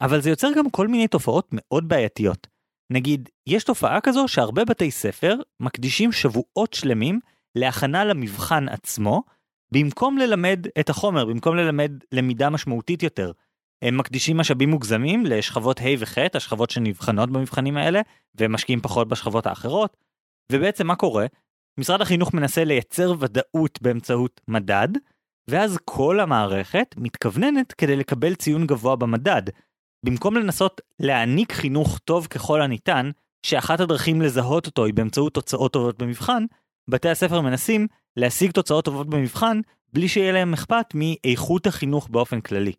אבל זה יוצר גם כל מיני תופעות מאוד בעייתיות. נגיד, יש תופעה כזו שהרבה בתי ספר מקדישים שבועות שלמים להכנה למבחן עצמו, במקום ללמד את החומר, במקום ללמד למידה משמעותית יותר. הם מקדישים משאבים מוגזמים לשכבות ה' וח', השכבות שנבחנות במבחנים האלה, והם משקיעים פחות בשכבות האחרות. ובעצם מה קורה? משרד החינוך מנסה לייצר ודאות באמצעות מדד, ואז כל המערכת מתכווננת כדי לקבל ציון גבוה במדד. במקום לנסות להעניק חינוך טוב ככל הניתן, שאחת הדרכים לזהות אותו היא באמצעות תוצאות טובות במבחן, בתי הספר מנסים להשיג תוצאות טובות במבחן בלי שיהיה להם אכפת מאיכות החינוך באופן כללי.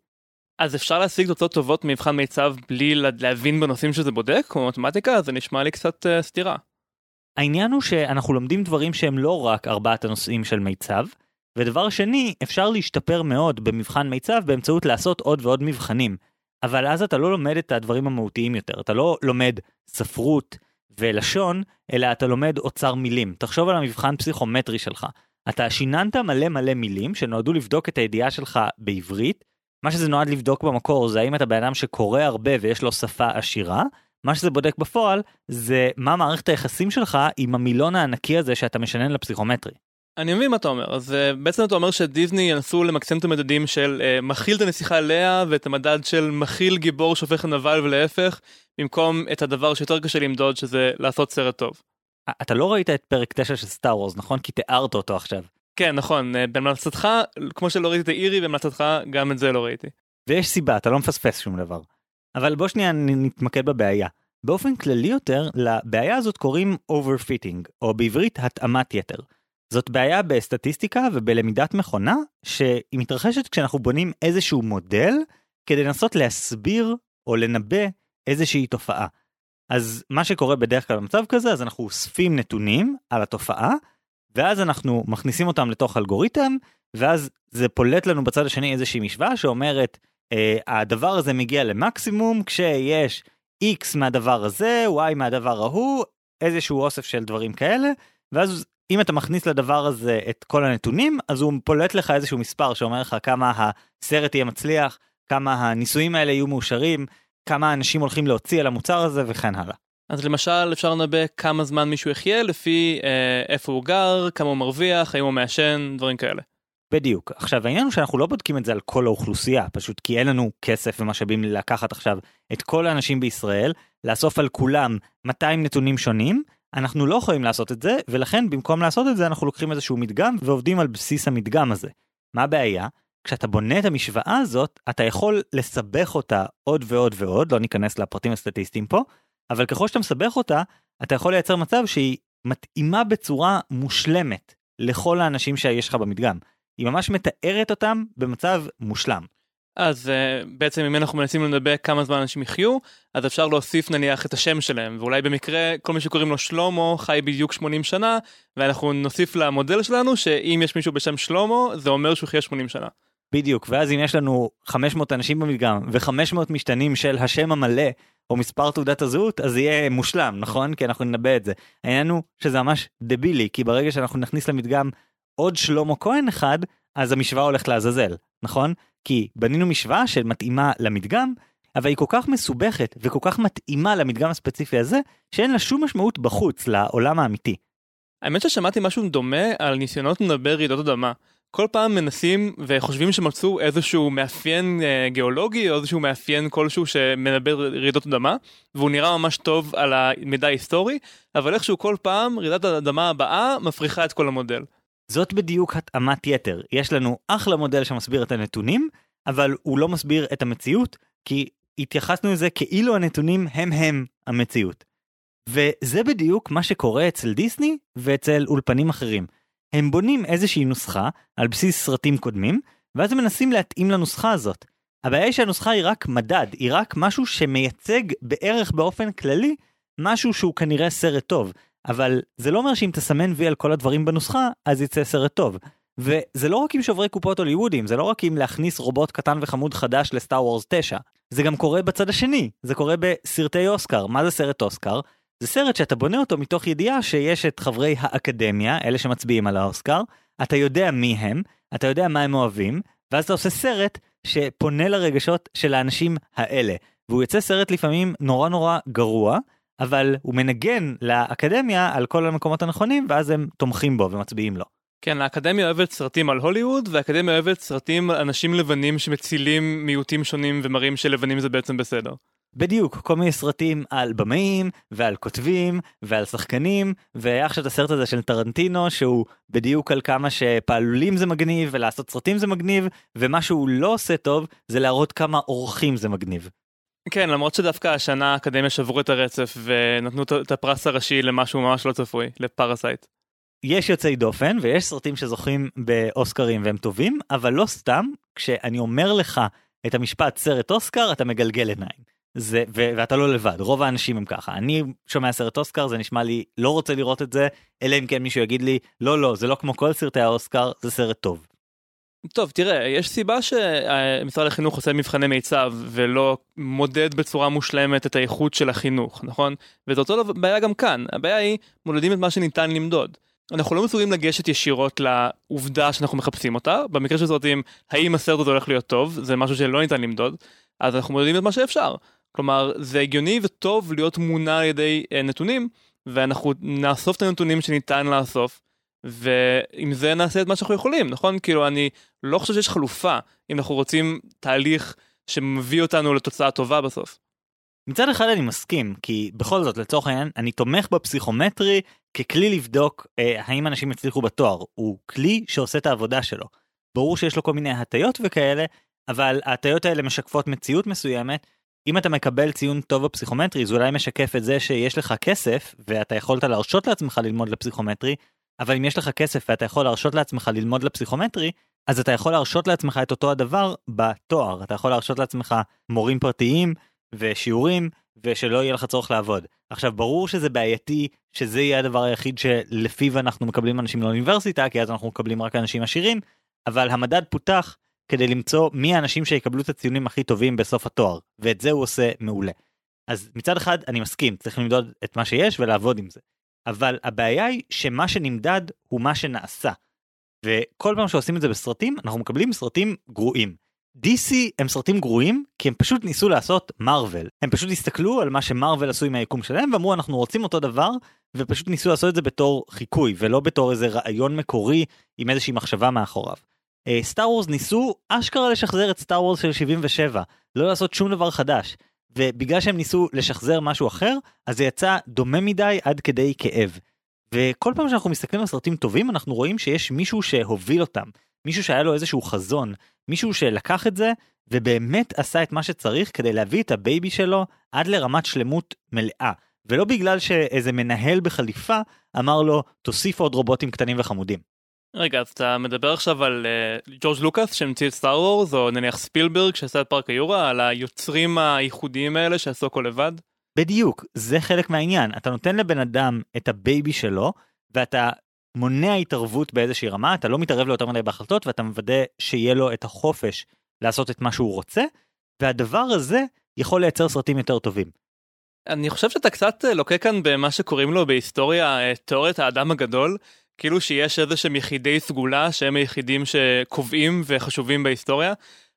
אז אפשר להשיג תוצאות טובות ממבחן מיצב בלי להבין בנושאים שזה בודק, כמו מתמטיקה? זה נשמע לי קצת uh, סתירה. העניין הוא שאנחנו לומדים דברים שהם לא רק ארבעת הנושאים של מיצב, ודבר שני, אפשר להשתפר מאוד במבחן מיצב באמצעות לעשות עוד ועוד מבחנים. אבל אז אתה לא לומד את הדברים המהותיים יותר, אתה לא לומד ספרות ולשון, אלא אתה לומד אוצר מילים. תחשוב על המבחן פסיכומטרי שלך. אתה שיננת מלא מלא מילים שנועדו לבדוק את הידיעה שלך בעברית, מה שזה נועד לבדוק במקור זה האם אתה בן אדם שקורא הרבה ויש לו שפה עשירה, מה שזה בודק בפועל זה מה מערכת היחסים שלך עם המילון הענקי הזה שאתה משנן לפסיכומטרי. אני מבין מה אתה אומר, אז uh, בעצם אתה אומר שדיסני ינסו למקסם את המדדים של uh, מכיל את הנסיכה לאה ואת המדד של מכיל גיבור שופך הנבל ולהפך, במקום את הדבר שיותר קשה למדוד שזה לעשות סרט טוב. אתה לא ראית את פרק 9 של סטאר וורס נכון? כי תיארת אותו עכשיו. כן נכון, אה, בהמלצתך, כמו שלא ראיתי את האירי, בהמלצתך גם את זה לא ראיתי. ויש סיבה, אתה לא מפספס שום דבר. אבל בוא שנייה נתמקד בבעיה. באופן כללי יותר, לבעיה הזאת קוראים overfitting, או בעברית התאמת יתר. זאת בעיה בסטטיסטיקה ובלמידת מכונה, שהיא מתרחשת כשאנחנו בונים איזשהו מודל, כדי לנסות להסביר או לנבא איזושהי תופעה. אז מה שקורה בדרך כלל במצב כזה, אז אנחנו אוספים נתונים על התופעה, ואז אנחנו מכניסים אותם לתוך אלגוריתם, ואז זה פולט לנו בצד השני איזושהי משוואה שאומרת, הדבר הזה מגיע למקסימום כשיש x מהדבר הזה, y מהדבר ההוא, איזשהו אוסף של דברים כאלה, ואז אם אתה מכניס לדבר הזה את כל הנתונים, אז הוא פולט לך איזשהו מספר שאומר לך כמה הסרט יהיה מצליח, כמה הניסויים האלה יהיו מאושרים, כמה אנשים הולכים להוציא על המוצר הזה וכן הלאה. אז למשל אפשר לנבא כמה זמן מישהו יחיה לפי אה, איפה הוא גר, כמה הוא מרוויח, האם הוא מעשן, דברים כאלה. בדיוק. עכשיו העניין הוא שאנחנו לא בודקים את זה על כל האוכלוסייה, פשוט כי אין לנו כסף ומשאבים לקחת עכשיו את כל האנשים בישראל, לאסוף על כולם 200 נתונים שונים, אנחנו לא יכולים לעשות את זה, ולכן במקום לעשות את זה אנחנו לוקחים איזשהו מדגם ועובדים על בסיס המדגם הזה. מה הבעיה? כשאתה בונה את המשוואה הזאת, אתה יכול לסבך אותה עוד ועוד ועוד, לא ניכנס לפרטים הסטטיסטיים פה, אבל ככל שאתה מסבך אותה, אתה יכול לייצר מצב שהיא מתאימה בצורה מושלמת לכל האנשים שיש לך במדגם. היא ממש מתארת אותם במצב מושלם. אז uh, בעצם אם אנחנו מנסים לנבא כמה זמן אנשים יחיו, אז אפשר להוסיף נניח את השם שלהם, ואולי במקרה כל מי שקוראים לו שלמה חי בדיוק 80 שנה, ואנחנו נוסיף למודל שלנו שאם יש מישהו בשם שלמה, זה אומר שהוא יחיה 80 שנה. בדיוק, ואז אם יש לנו 500 אנשים במדגם ו-500 משתנים של השם המלא או מספר תעודת הזהות, אז זה יהיה מושלם, נכון? כי אנחנו ננבא את זה. העניין הוא שזה ממש דבילי, כי ברגע שאנחנו נכניס למדגם עוד שלמה כהן אחד, אז המשוואה הולכת לעזאזל, נכון? כי בנינו משוואה שמתאימה למדגם, אבל היא כל כך מסובכת וכל כך מתאימה למדגם הספציפי הזה, שאין לה שום משמעות בחוץ, לעולם האמיתי. האמת ששמעתי משהו דומה על ניסיונות לדבר רעידות אדמה. כל פעם מנסים וחושבים שמצאו איזשהו מאפיין אה, גיאולוגי או איזשהו מאפיין כלשהו שמנבא רעידות אדמה והוא נראה ממש טוב על המידע ההיסטורי אבל איכשהו כל פעם רעידת האדמה הבאה מפריחה את כל המודל. זאת בדיוק התאמת יתר יש לנו אחלה מודל שמסביר את הנתונים אבל הוא לא מסביר את המציאות כי התייחסנו לזה כאילו הנתונים הם הם המציאות. וזה בדיוק מה שקורה אצל דיסני ואצל אולפנים אחרים. הם בונים איזושהי נוסחה על בסיס סרטים קודמים, ואז הם מנסים להתאים לנוסחה הזאת. הבעיה היא שהנוסחה היא רק מדד, היא רק משהו שמייצג בערך באופן כללי משהו שהוא כנראה סרט טוב, אבל זה לא אומר שאם תסמן וי על כל הדברים בנוסחה, אז יצא סרט טוב. וזה לא רק עם שוברי קופות הוליוודים, זה לא רק עם להכניס רובוט קטן וחמוד חדש לסטאר וורס 9, זה גם קורה בצד השני, זה קורה בסרטי אוסקר. מה זה סרט אוסקר? זה סרט שאתה בונה אותו מתוך ידיעה שיש את חברי האקדמיה, אלה שמצביעים על האוסקר, אתה יודע מי הם, אתה יודע מה הם אוהבים, ואז אתה עושה סרט שפונה לרגשות של האנשים האלה. והוא יוצא סרט לפעמים נורא נורא גרוע, אבל הוא מנגן לאקדמיה על כל המקומות הנכונים, ואז הם תומכים בו ומצביעים לו. כן, האקדמיה אוהבת סרטים על הוליווד, והאקדמיה אוהבת סרטים על אנשים לבנים שמצילים מיעוטים שונים ומראים שלבנים זה בעצם בסדר. בדיוק, כל מיני סרטים על במאים ועל כותבים ועל שחקנים, והיה עכשיו את הסרט הזה של טרנטינו שהוא בדיוק על כמה שפעלולים זה מגניב ולעשות סרטים זה מגניב, ומה שהוא לא עושה טוב זה להראות כמה אורחים זה מגניב. כן, למרות שדווקא השנה האקדמיה שברו את הרצף ונתנו את הפרס הראשי למשהו ממש לא צפוי, לפרסייט. יש יוצאי דופן ויש סרטים שזוכים באוסקרים והם טובים, אבל לא סתם, כשאני אומר לך את המשפט סרט אוסקר אתה מגלגל עיניים. זה ו- ואתה לא לבד רוב האנשים הם ככה אני שומע סרט אוסקר זה נשמע לי לא רוצה לראות את זה אלא אם כן מישהו יגיד לי לא לא זה לא כמו כל סרטי האוסקר זה סרט טוב. טוב תראה יש סיבה שמשרד החינוך עושה מבחני מיצב ולא מודד בצורה מושלמת את האיכות של החינוך נכון? וזאת אותו בעיה גם כאן. הבעיה היא מודדים את מה שניתן למדוד. אנחנו לא מסוגלים לגשת ישירות לעובדה שאנחנו מחפשים אותה. במקרה של סרטים האם הסרט הזה הולך להיות טוב? זה משהו שלא ניתן למדוד. אז אנחנו מודדים את מה שאפשר. כלומר זה הגיוני וטוב להיות מונע על ידי uh, נתונים ואנחנו נאסוף את הנתונים שניתן לאסוף ועם זה נעשה את מה שאנחנו יכולים נכון כאילו אני לא חושב שיש חלופה אם אנחנו רוצים תהליך שמביא אותנו לתוצאה טובה בסוף. מצד אחד אני מסכים כי בכל זאת לצורך העניין אני תומך בפסיכומטרי ככלי לבדוק אה, האם אנשים יצליחו בתואר הוא כלי שעושה את העבודה שלו. ברור שיש לו כל מיני הטיות וכאלה אבל ההטיות האלה משקפות מציאות מסוימת אם אתה מקבל ציון טוב בפסיכומטרי זה אולי משקף את זה שיש לך כסף ואתה יכולת להרשות לעצמך ללמוד לפסיכומטרי אבל אם יש לך כסף ואתה יכול להרשות לעצמך ללמוד לפסיכומטרי אז אתה יכול להרשות לעצמך את אותו הדבר בתואר אתה יכול להרשות לעצמך מורים פרטיים ושיעורים ושלא יהיה לך צורך לעבוד. עכשיו ברור שזה בעייתי שזה יהיה הדבר היחיד שלפיו אנחנו מקבלים אנשים לאוניברסיטה כי אז אנחנו מקבלים רק אנשים עשירים אבל המדד פותח כדי למצוא מי האנשים שיקבלו את הציונים הכי טובים בסוף התואר, ואת זה הוא עושה מעולה. אז מצד אחד אני מסכים, צריך למדוד את מה שיש ולעבוד עם זה. אבל הבעיה היא שמה שנמדד הוא מה שנעשה. וכל פעם שעושים את זה בסרטים, אנחנו מקבלים סרטים גרועים. DC הם סרטים גרועים כי הם פשוט ניסו לעשות מארוול. הם פשוט הסתכלו על מה שמארוול עשו עם היקום שלהם ואמרו אנחנו רוצים אותו דבר ופשוט ניסו לעשות את זה בתור חיקוי ולא בתור איזה רעיון מקורי עם איזושהי מחשבה מאחוריו. סטאר uh, וורס ניסו אשכרה לשחזר את סטאר וורס של 77, לא לעשות שום דבר חדש. ובגלל שהם ניסו לשחזר משהו אחר, אז זה יצא דומה מדי עד כדי כאב. וכל פעם שאנחנו מסתכלים על סרטים טובים, אנחנו רואים שיש מישהו שהוביל אותם, מישהו שהיה לו איזשהו חזון, מישהו שלקח את זה ובאמת עשה את מה שצריך כדי להביא את ה baby שלו עד לרמת שלמות מלאה. ולא בגלל שאיזה מנהל בחליפה אמר לו תוסיף עוד רובוטים קטנים וחמודים. רגע, אז אתה מדבר עכשיו על uh, ג'ורג' לוקאס שהמציא את Star Wars, או נניח ספילברג שעשה את פארק היורה, על היוצרים הייחודיים האלה שעשו הכל לבד? בדיוק, זה חלק מהעניין. אתה נותן לבן אדם את ה baby שלו, ואתה מונע התערבות באיזושהי רמה, אתה לא מתערב לו יותר מדי בהחלטות ואתה מוודא שיהיה לו את החופש לעשות את מה שהוא רוצה, והדבר הזה יכול לייצר סרטים יותר טובים. אני חושב שאתה קצת אה, לוקה כאן במה שקוראים לו בהיסטוריה אה, תיאוריית האדם הגדול, כאילו שיש איזה שהם יחידי סגולה שהם היחידים שקובעים וחשובים בהיסטוריה.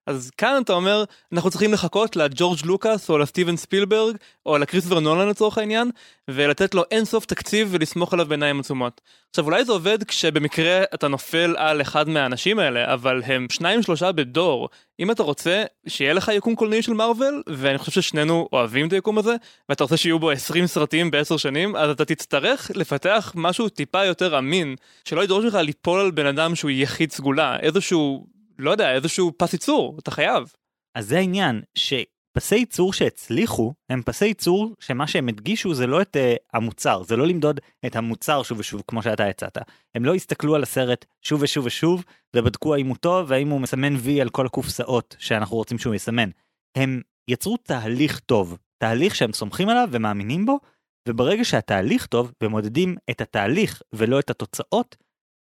אז כאן אתה אומר, אנחנו צריכים לחכות לג'ורג' לוקאס או לסטיבן ספילברג או לקריסטובר נולן לצורך העניין, ולתת לו אינסוף תקציב ולסמוך עליו בעיניים עצומות. עכשיו אולי זה עובד כשבמקרה אתה נופל על אחד מהאנשים האלה, אבל הם שניים שלושה בדור. אם אתה רוצה שיהיה לך יקום קולנועי של מארוול, ואני חושב ששנינו אוהבים את היקום הזה, ואתה רוצה שיהיו בו 20 סרטים בעשר שנים, אז אתה תצטרך לפתח משהו טיפה יותר אמין, שלא ידרוש ממך ליפול על בן אדם שהוא יחיד סגולה, איזשהו לא יודע, איזשהו פס ייצור, אתה חייב. אז זה העניין, שפסי ייצור שהצליחו, הם פסי ייצור שמה שהם הדגישו זה לא את uh, המוצר, זה לא למדוד את המוצר שוב ושוב כמו שאתה הצעת. הם לא הסתכלו על הסרט שוב ושוב ושוב, ובדקו האם הוא טוב והאם הוא מסמן וי על כל הקופסאות שאנחנו רוצים שהוא יסמן. הם יצרו תהליך טוב, תהליך שהם סומכים עליו ומאמינים בו, וברגע שהתהליך טוב ומודדים את התהליך ולא את התוצאות,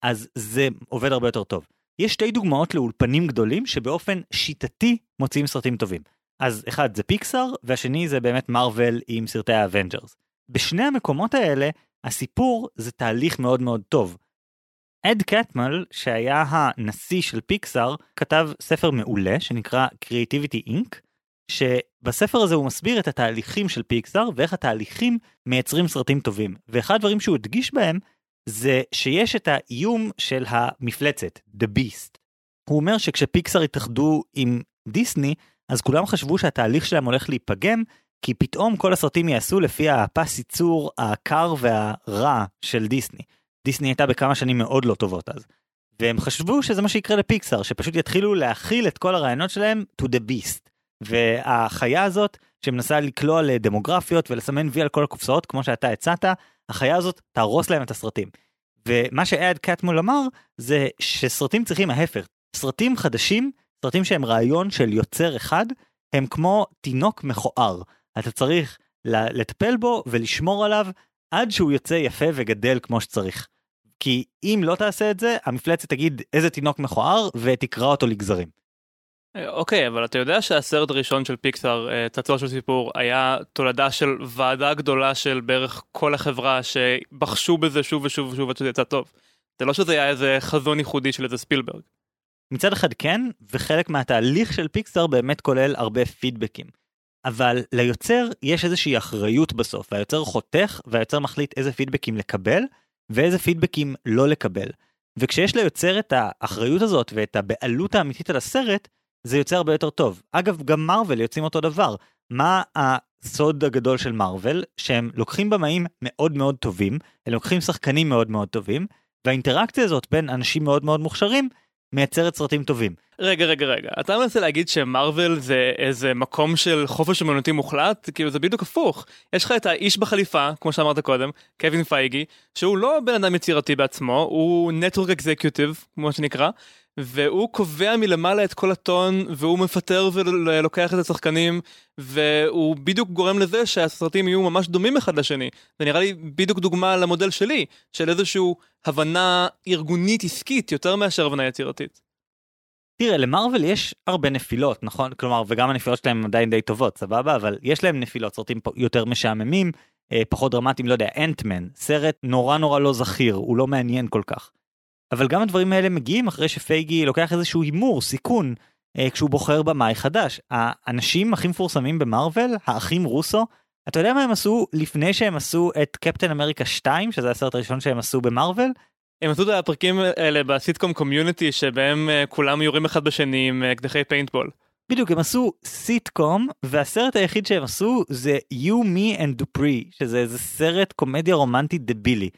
אז זה עובד הרבה יותר טוב. יש שתי דוגמאות לאולפנים גדולים שבאופן שיטתי מוציאים סרטים טובים. אז אחד זה פיקסאר והשני זה באמת מארוול עם סרטי ה Avengers. בשני המקומות האלה הסיפור זה תהליך מאוד מאוד טוב. אד קטמל שהיה הנשיא של פיקסאר כתב ספר מעולה שנקרא Creativity Inc. שבספר הזה הוא מסביר את התהליכים של פיקסאר ואיך התהליכים מייצרים סרטים טובים ואחד הדברים שהוא הדגיש בהם זה שיש את האיום של המפלצת, The Beast. הוא אומר שכשפיקסאר התאחדו עם דיסני, אז כולם חשבו שהתהליך שלהם הולך להיפגם, כי פתאום כל הסרטים יעשו לפי הפס ייצור הקר והרע של דיסני. דיסני הייתה בכמה שנים מאוד לא טובות אז. והם חשבו שזה מה שיקרה לפיקסאר, שפשוט יתחילו להכיל את כל הרעיונות שלהם to the beast. והחיה הזאת, שמנסה לקלוע לדמוגרפיות ולסמן וי על כל הקופסאות, כמו שאתה הצעת, החיה הזאת תהרוס להם את הסרטים. ומה שאד קטמול אמר זה שסרטים צריכים ההפך. סרטים חדשים, סרטים שהם רעיון של יוצר אחד, הם כמו תינוק מכוער. אתה צריך לטפל בו ולשמור עליו עד שהוא יוצא יפה וגדל כמו שצריך. כי אם לא תעשה את זה, המפלצת תגיד איזה תינוק מכוער ותקרע אותו לגזרים. אוקיי, אבל אתה יודע שהסרט הראשון של פיקסאר, אה, צעצוע של סיפור, היה תולדה של ועדה גדולה של בערך כל החברה שבחשו בזה שוב ושוב ושוב עד שזה יצא טוב. זה לא שזה היה איזה חזון ייחודי של איזה ספילברג. מצד אחד כן, וחלק מהתהליך של פיקסאר באמת כולל הרבה פידבקים. אבל ליוצר יש איזושהי אחריות בסוף, והיוצר חותך והיוצר מחליט איזה פידבקים לקבל ואיזה פידבקים לא לקבל. וכשיש ליוצר את האחריות הזאת ואת הבעלות האמיתית על הסרט, זה יוצא הרבה יותר טוב. אגב, גם מארוול יוצאים אותו דבר. מה הסוד הגדול של מארוול? שהם לוקחים במאים מאוד מאוד טובים, הם לוקחים שחקנים מאוד מאוד טובים, והאינטראקציה הזאת בין אנשים מאוד מאוד מוכשרים מייצרת סרטים טובים. רגע רגע רגע אתה מנסה להגיד שמרוויל זה איזה מקום של חופש אמנותי מוחלט כאילו זה בדיוק הפוך יש לך את האיש בחליפה כמו שאמרת קודם קווין פייגי שהוא לא בן אדם יצירתי בעצמו הוא נטוורק אקזקיוטיב כמו שנקרא והוא קובע מלמעלה את כל הטון והוא מפטר ולוקח את השחקנים והוא בדיוק גורם לזה שהסרטים יהיו ממש דומים אחד לשני. זה נראה לי בדיוק דוגמה למודל שלי של איזושהי הבנה ארגונית עסקית יותר מאשר הבנה יצירתית. תראה למרוויל יש הרבה נפילות נכון כלומר וגם הנפילות שלהם עדיין די טובות סבבה אבל יש להם נפילות סרטים יותר משעממים אה, פחות דרמטיים לא יודע Ant-Man סרט נורא נורא לא זכיר הוא לא מעניין כל כך. אבל גם הדברים האלה מגיעים אחרי שפייגי לוקח איזשהו הימור, סיכון, אה, כשהוא בוחר במאי חדש. האנשים הכי מפורסמים במארוול, האחים רוסו, אתה יודע מה הם עשו לפני שהם עשו את קפטן אמריקה 2, שזה הסרט הראשון שהם עשו במארוול? הם עשו את הפרקים האלה בסיטקום Community שבהם אה, כולם יורים אחד בשני עם אה, אקדחי פיינטבול. בדיוק הם עשו סיטקום והסרט היחיד שהם עשו זה You, Me and Dupree שזה איזה סרט קומדיה רומנטית דבילי.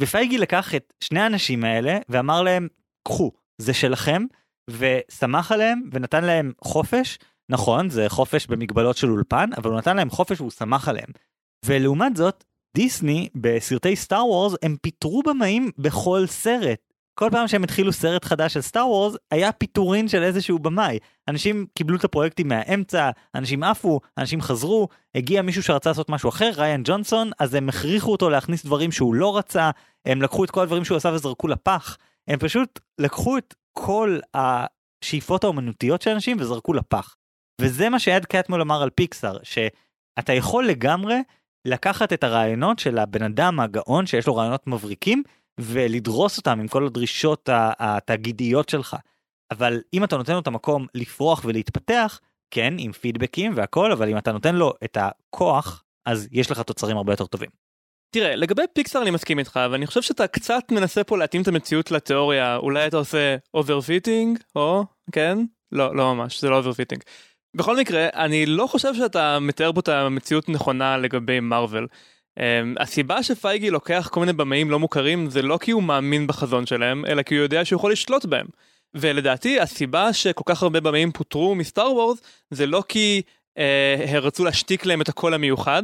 ופייגי לקח את שני האנשים האלה ואמר להם, קחו, זה שלכם, וסמך עליהם ונתן להם חופש, נכון, זה חופש במגבלות של אולפן, אבל הוא נתן להם חופש והוא סמך עליהם. ולעומת זאת, דיסני בסרטי Star Wars הם פיטרו במאים בכל סרט. כל פעם שהם התחילו סרט חדש של Star Wars, היה פיטורין של איזשהו במאי. אנשים קיבלו את הפרויקטים מהאמצע, אנשים עפו, אנשים חזרו, הגיע מישהו שרצה לעשות משהו אחר, ריין ג'ונסון, אז הם הכריחו אותו להכניס דברים שהוא לא רצה, הם לקחו את כל הדברים שהוא עשה וזרקו לפח. הם פשוט לקחו את כל השאיפות האומנותיות של אנשים וזרקו לפח. וזה מה שאד קטמול אמר על פיקסאר, שאתה יכול לגמרי לקחת את הרעיונות של הבן אדם הגאון שיש לו רעיונות מבריקים, ולדרוס אותם עם כל הדרישות התאגידיות שלך. אבל אם אתה נותן לו את המקום לפרוח ולהתפתח, כן, עם פידבקים והכל, אבל אם אתה נותן לו את הכוח, אז יש לך תוצרים הרבה יותר טובים. תראה, לגבי פיקסאר אני מסכים איתך, ואני חושב שאתה קצת מנסה פה להתאים את המציאות לתיאוריה, אולי אתה עושה overfitting, או, כן? לא, לא ממש, זה לא overfitting. בכל מקרה, אני לא חושב שאתה מתאר פה את המציאות נכונה לגבי מארוול. Um, הסיבה שפייגי לוקח כל מיני במאים לא מוכרים זה לא כי הוא מאמין בחזון שלהם, אלא כי הוא יודע שהוא יכול לשלוט בהם. ולדעתי הסיבה שכל כך הרבה במאים פוטרו מ-Star Wars זה לא כי הם רצו להשתיק להם את הקול המיוחד,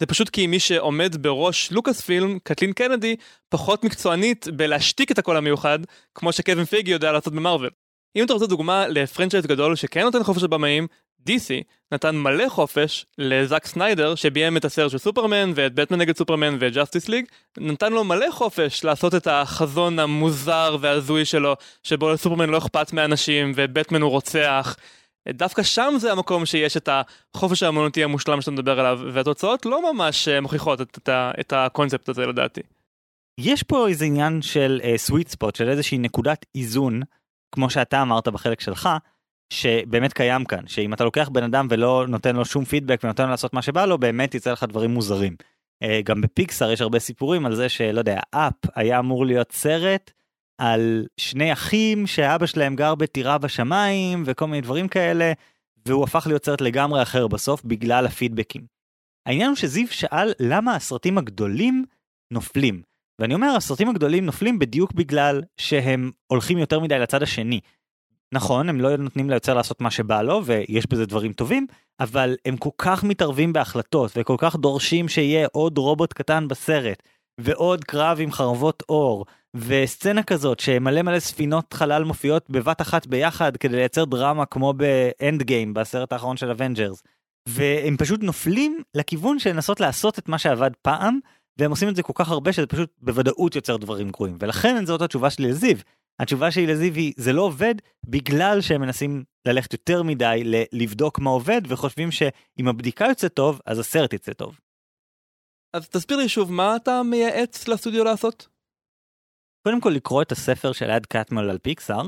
זה פשוט כי מי שעומד בראש לוקאס פילם, קתלין קנדי, פחות מקצוענית בלהשתיק את הקול המיוחד, כמו שקווין פייגי יודע לעשות במארוול. אם אתה רוצה דוגמה לפרנצ'ייז גדול שכן נותן חופש לבמאים, DC נתן מלא חופש לזאק סניידר שביים את הסרט של סופרמן ואת בטמן נגד סופרמן ואת ג'סטיס ליג נתן לו מלא חופש לעשות את החזון המוזר וההזוי שלו שבו לסופרמן לא אכפת מאנשים ובטמן הוא רוצח דווקא שם זה המקום שיש את החופש האמנותי המושלם שאתה מדבר עליו והתוצאות לא ממש אה, מוכיחות את, את, את הקונספט הזה לדעתי. יש פה איזה עניין של סוויט uh, ספוט של איזושהי נקודת איזון כמו שאתה אמרת בחלק שלך שבאמת קיים כאן, שאם אתה לוקח בן אדם ולא נותן לו שום פידבק ונותן לו לעשות מה שבא לו, באמת יצא לך דברים מוזרים. אה, גם בפיקסאר יש הרבה סיפורים על זה שלא יודע, אפ היה אמור להיות סרט על שני אחים שאבא שלהם גר בטירה בשמיים וכל מיני דברים כאלה, והוא הפך להיות סרט לגמרי אחר בסוף בגלל הפידבקים. העניין הוא שזיו שאל למה הסרטים הגדולים נופלים. ואני אומר, הסרטים הגדולים נופלים בדיוק בגלל שהם הולכים יותר מדי לצד השני. נכון, הם לא נותנים ליוצר לעשות מה שבא לו, ויש בזה דברים טובים, אבל הם כל כך מתערבים בהחלטות, וכל כך דורשים שיהיה עוד רובוט קטן בסרט, ועוד קרב עם חרבות אור, וסצנה כזאת שמלא מלא ספינות חלל מופיעות בבת אחת ביחד כדי לייצר דרמה כמו באנד גיים בסרט האחרון של אבנג'רס. והם פשוט נופלים לכיוון של לנסות לעשות את מה שעבד פעם, והם עושים את זה כל כך הרבה שזה פשוט בוודאות יוצר דברים גרועים. ולכן זאת התשובה שלי לזיו, התשובה שלי לזיו היא זה לא עובד בגלל שהם מנסים ללכת יותר מדי לבדוק מה עובד וחושבים שאם הבדיקה יוצא טוב אז הסרט יצא טוב. אז תסביר לי שוב מה אתה מייעץ לסטודיו לעשות? קודם כל לקרוא את הספר של אד קטמל על פיקסאר,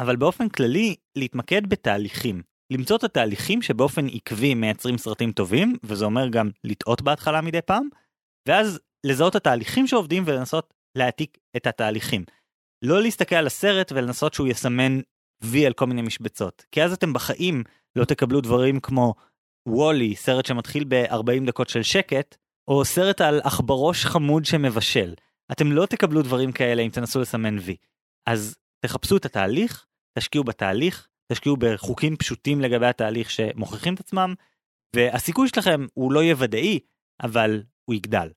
אבל באופן כללי להתמקד בתהליכים. למצוא את התהליכים שבאופן עקבי מייצרים סרטים טובים, וזה אומר גם לטעות בהתחלה מדי פעם, ואז לזהות את התהליכים שעובדים ולנסות להעתיק את התהליכים. לא להסתכל על הסרט ולנסות שהוא יסמן וי על כל מיני משבצות. כי אז אתם בחיים לא תקבלו דברים כמו וולי, סרט שמתחיל ב-40 דקות של שקט, או סרט על עכברוש חמוד שמבשל. אתם לא תקבלו דברים כאלה אם תנסו לסמן וי. אז תחפשו את התהליך, תשקיעו בתהליך, תשקיעו בחוקים פשוטים לגבי התהליך שמוכיחים את עצמם, והסיכוי שלכם הוא לא יהיה ודאי, אבל הוא יגדל.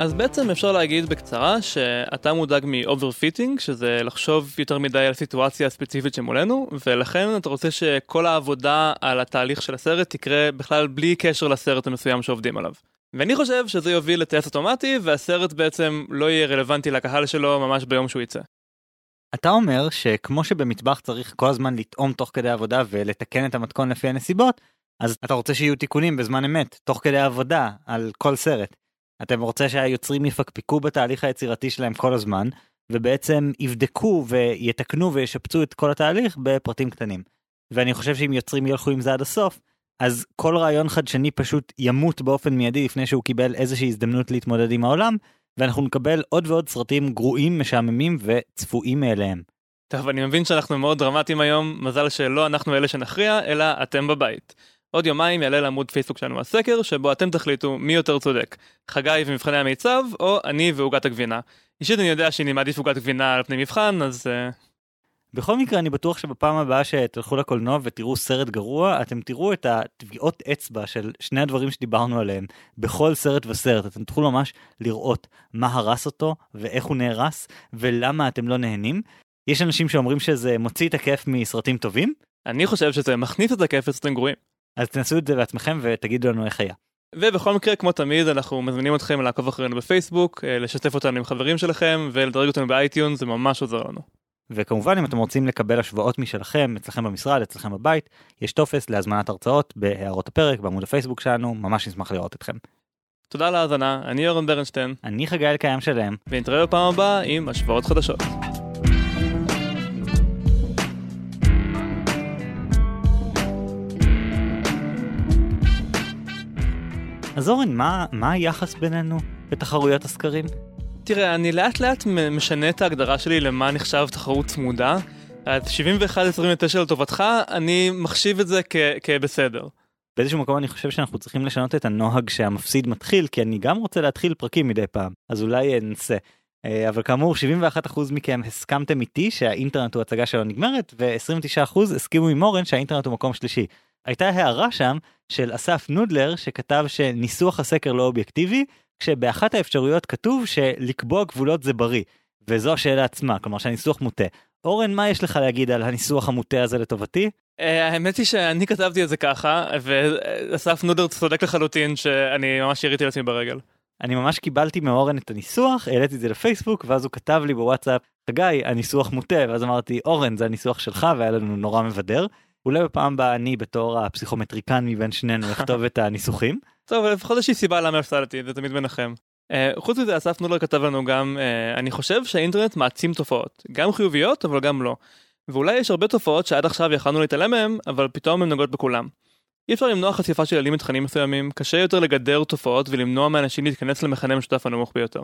אז בעצם אפשר להגיד בקצרה שאתה מודאג מ-overfitting, שזה לחשוב יותר מדי על הסיטואציה הספציפית שמולנו, ולכן אתה רוצה שכל העבודה על התהליך של הסרט תקרה בכלל בלי קשר לסרט המסוים שעובדים עליו. ואני חושב שזה יוביל לטייס אוטומטי, והסרט בעצם לא יהיה רלוונטי לקהל שלו ממש ביום שהוא יצא. אתה אומר שכמו שבמטבח צריך כל הזמן לטעום תוך כדי עבודה ולתקן את המתכון לפי הנסיבות, אז אתה רוצה שיהיו תיקונים בזמן אמת, תוך כדי עבודה, על כל סרט. אתם רוצה שהיוצרים יפקפקו בתהליך היצירתי שלהם כל הזמן, ובעצם יבדקו ויתקנו וישפצו את כל התהליך בפרטים קטנים. ואני חושב שאם יוצרים ילכו עם זה עד הסוף, אז כל רעיון חדשני פשוט ימות באופן מיידי לפני שהוא קיבל איזושהי הזדמנות להתמודד עם העולם, ואנחנו נקבל עוד ועוד סרטים גרועים, משעממים וצפויים מאליהם. טוב, אני מבין שאנחנו מאוד דרמטיים היום, מזל שלא אנחנו אלה שנכריע, אלא אתם בבית. עוד יומיים יעלה לעמוד פייסבוק שלנו הסקר, שבו אתם תחליטו מי יותר צודק, חגי ומבחני המיצב, או אני ועוגת הגבינה. אישית אני יודע שאני מעדיף עוגת גבינה על פני מבחן, אז... Uh... בכל מקרה, אני בטוח שבפעם הבאה שתלכו לקולנוע ותראו סרט גרוע, אתם תראו את הטביעות אצבע של שני הדברים שדיברנו עליהם בכל סרט וסרט. אתם תוכלו ממש לראות מה הרס אותו ואיך הוא נהרס ולמה אתם לא נהנים. יש אנשים שאומרים שזה מוציא את הכיף מסרטים טובים. אני חושב שזה מכניס את הכיף לסרטים גרועים. אז תנסו את זה בעצמכם ותגידו לנו איך היה. ובכל מקרה, כמו תמיד, אנחנו מזמינים אתכם לעקוב אחרינו בפייסבוק, אה, לשתף אותנו עם חברים שלכם ולדרג אותנו באייטיון, זה ממש עוזר לנו. וכמובן אם אתם רוצים לקבל השוואות משלכם אצלכם במשרד אצלכם בבית יש טופס להזמנת הרצאות בהערות הפרק בעמוד הפייסבוק שלנו ממש נשמח לראות אתכם. תודה על ההאזנה, אני אורן ברנשטיין. אני חגי אלקיים שלם. ונתראה בפעם הבאה עם השוואות חדשות. אז אורן, מה, מה היחס בינינו בתחרויות הסקרים? תראה, אני לאט לאט משנה את ההגדרה שלי למה נחשב תחרות צמודה. אז 71-29 לטובתך, אני מחשיב את זה כ- כבסדר. באיזשהו מקום אני חושב שאנחנו צריכים לשנות את הנוהג שהמפסיד מתחיל, כי אני גם רוצה להתחיל פרקים מדי פעם, אז אולי ננסה. אה, אבל כאמור 71% מכם הסכמתם איתי שהאינטרנט הוא הצגה שלא נגמרת, ו-29% הסכימו עם אורן שהאינטרנט הוא מקום שלישי. הייתה הערה שם של אסף נודלר שכתב שניסוח הסקר לא אובייקטיבי, כשבאחת האפשרויות כתוב שלקבוע גבולות זה בריא, וזו השאלה עצמה, כלומר שהניסוח מוטה. אורן, מה יש לך להגיד על הניסוח המוטה הזה לטובתי? אה, האמת היא שאני כתבתי את זה ככה, ואסף נודר צודק לחלוטין שאני ממש יריתי לעצמי ברגל. אני ממש קיבלתי מאורן את הניסוח, העליתי את זה לפייסבוק, ואז הוא כתב לי בוואטסאפ, חגי, הניסוח מוטה, ואז אמרתי, אורן, זה הניסוח שלך, והיה לנו נורא מבדר. אולי בפעם הבאה אני בתור הפסיכומטריקן מבין שנינו אכתוב את הניסוחים. טוב, לפחות איזושהי סיבה למה הפסדתי, זה תמיד ביניכם. Uh, חוץ מזה אסף נולר כתב לנו גם, uh, אני חושב שהאינטרנט מעצים תופעות, גם חיוביות אבל גם לא. ואולי יש הרבה תופעות שעד עכשיו יכלנו להתעלם מהם, אבל פתאום הן נוגעות בכולם. אי אפשר למנוע חשיפה של ילדים לתכנים מסוימים, קשה יותר לגדר תופעות ולמנוע מאנשים להתכנס למכנה משותף הנמוך ביותר.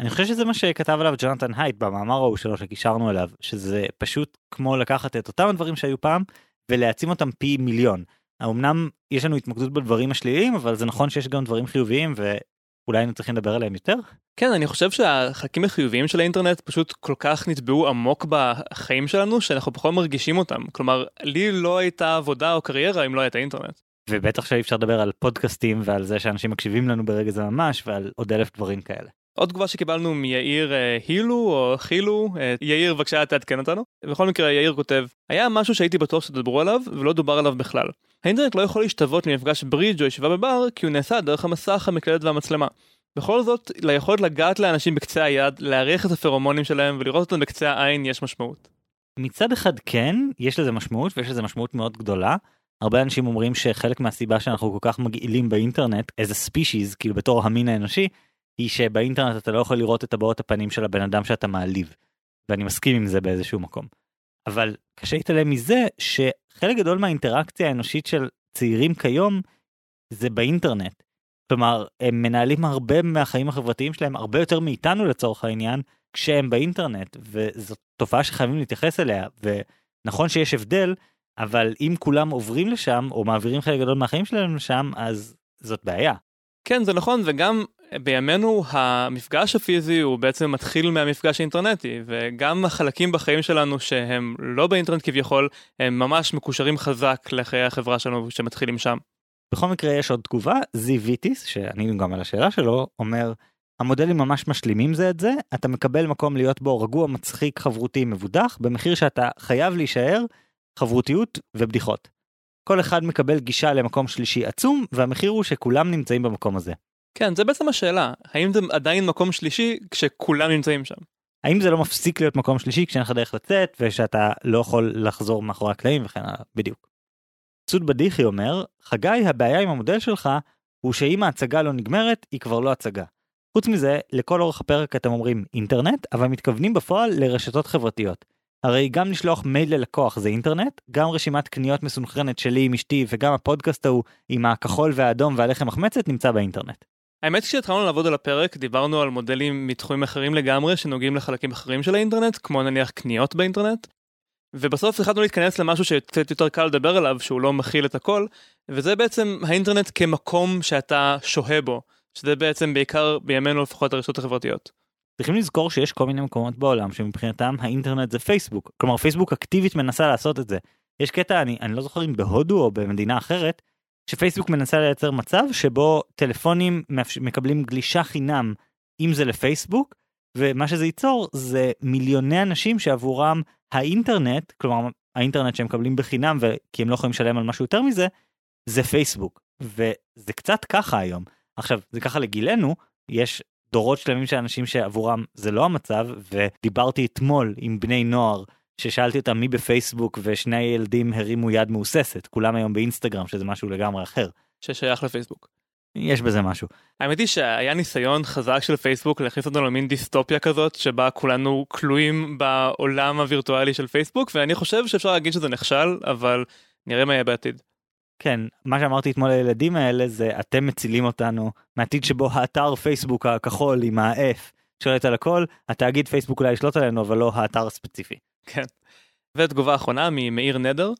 אני חושב שזה מה שכתב עליו ג'ונתן הייט במאמר ההוא שלו שקישרנו אליו, שזה פשוט כמו לקחת את אותם הדברים שהיו פעם ולהעצים אותם פי מיליון. אמנם יש לנו התמקדות בדברים השליליים אבל זה נכון שיש גם דברים חיוביים ואולי היינו צריכים לדבר עליהם יותר. כן אני חושב שהחלקים החיוביים של האינטרנט פשוט כל כך נטבעו עמוק בחיים שלנו שאנחנו פחות מרגישים אותם כלומר לי לא הייתה עבודה או קריירה אם לא הייתה אינטרנט. ובטח שאי אפשר לדבר על פודקאסטים ועל זה שאנשים מקשיבים לנו ברגע זה ממש ועל עוד אלף דברים כאלה. עוד תגובה שקיבלנו מיאיר אה, הילו או חילו, אה, יאיר בבקשה תעדכן אותנו. בכל מקרה יאיר כותב, היה משהו שהייתי בטוח שתדברו עליו ולא דובר עליו בכלל. האינטרנט לא יכול להשתוות למפגש ברידג' או ישיבה בבר כי הוא נעשה דרך המסך, המקלדת והמצלמה. בכל זאת, ליכולת לגעת לאנשים בקצה היד, להעריך את הפרומונים שלהם ולראות אותם בקצה העין יש משמעות. מצד אחד כן, יש לזה משמעות ויש לזה משמעות מאוד גדולה. הרבה אנשים אומרים שחלק מהסיבה שאנחנו כל כך מגעילים באינטרנט, איזה ספישיז, כאילו בתור המין האנושי, היא שבאינטרנט אתה לא יכול לראות את הבעות הפנים של הבן אדם שאתה מעליב. ואני מסכים עם זה באיזשהו מקום. אבל קשה להתעלם מזה שחלק גדול מהאינטראקציה האנושית של צעירים כיום זה באינטרנט. כלומר, הם מנהלים הרבה מהחיים החברתיים שלהם, הרבה יותר מאיתנו לצורך העניין, כשהם באינטרנט, וזאת תופעה שחייבים להתייחס אליה, ונכון שיש הבדל, אבל אם כולם עוברים לשם, או מעבירים חלק גדול מהחיים שלהם לשם, אז זאת בעיה. כן, זה נכון, וגם בימינו המפגש הפיזי הוא בעצם מתחיל מהמפגש האינטרנטי, וגם החלקים בחיים שלנו שהם לא באינטרנט כביכול, הם ממש מקושרים חזק לחיי החברה שלנו שמתחילים שם. בכל מקרה יש עוד תגובה, זי ויטיס, שענינו גם על השאלה שלו, אומר, המודלים ממש משלימים זה את זה, אתה מקבל מקום להיות בו רגוע, מצחיק, חברותי, מבודח, במחיר שאתה חייב להישאר חברותיות ובדיחות. כל אחד מקבל גישה למקום שלישי עצום, והמחיר הוא שכולם נמצאים במקום הזה. כן, זה בעצם השאלה, האם זה עדיין מקום שלישי כשכולם נמצאים שם? האם זה לא מפסיק להיות מקום שלישי כשאין לך דרך לצאת ושאתה לא יכול לחזור מאחורי הקלעים וכן הלאה, בדיוק. צוד בדיחי אומר, חגי הבעיה עם המודל שלך הוא שאם ההצגה לא נגמרת היא כבר לא הצגה. חוץ מזה, לכל אורך הפרק אתם אומרים אינטרנט, אבל מתכוונים בפועל לרשתות חברתיות. הרי גם לשלוח מייל ללקוח זה אינטרנט, גם רשימת קניות מסונכרנת שלי עם אשתי וגם הפודקאסט ההוא עם הכחול והאדום והלחם מחמצת נמצא באינטרנט. האמת כשהתחלנו לעבוד על הפרק דיברנו על מודלים מתחומים אחרים לגמרי שנוגעים לחלקים אחרים של האינטרנט כמו נניח קניות באינטרנט. ובסוף החלטנו להתכנס למשהו שקצת יותר קל לדבר עליו שהוא לא מכיל את הכל וזה בעצם האינטרנט כמקום שאתה שוהה בו שזה בעצם בעיקר בימינו לפחות הרשתות החברתיות. צריכים לזכור שיש כל מיני מקומות בעולם שמבחינתם האינטרנט זה פייסבוק. כלומר פייסבוק אקטיבית מנסה לעשות את זה. יש קטע, אני, אני לא זוכר אם בהודו או במדינה אחרת, שפייסבוק מנסה לייצר מצב שבו טלפונים מקבלים גלישה חינם אם זה לפייסבוק, ומה שזה ייצור זה מיליוני אנשים שעבורם האינטרנט, כלומר האינטרנט שהם מקבלים בחינם וכי הם לא יכולים לשלם על משהו יותר מזה, זה פייסבוק. וזה קצת ככה היום. עכשיו, זה ככה לגילנו, יש דורות שלמים של אנשים שעבורם זה לא המצב, ודיברתי אתמול עם בני נוער ששאלתי אותם מי בפייסבוק ושני הילדים הרימו יד מהוססת, כולם היום באינסטגרם שזה משהו לגמרי אחר. ששייך לפייסבוק. יש בזה משהו. האמת היא שהיה ניסיון חזק של פייסבוק להכניס אותנו למין דיסטופיה כזאת שבה כולנו כלואים בעולם הווירטואלי של פייסבוק ואני חושב שאפשר להגיד שזה נכשל אבל נראה מה יהיה בעתיד. כן, מה שאמרתי אתמול לילדים האלה זה אתם מצילים אותנו מעתיד שבו האתר פייסבוק הכחול עם ה-F שולט על הכל, התאגיד פייסבוק אולי ישלוט עלינו אבל לא האתר הספציפי. כן. ותגובה אחרונה ממאיר נדר.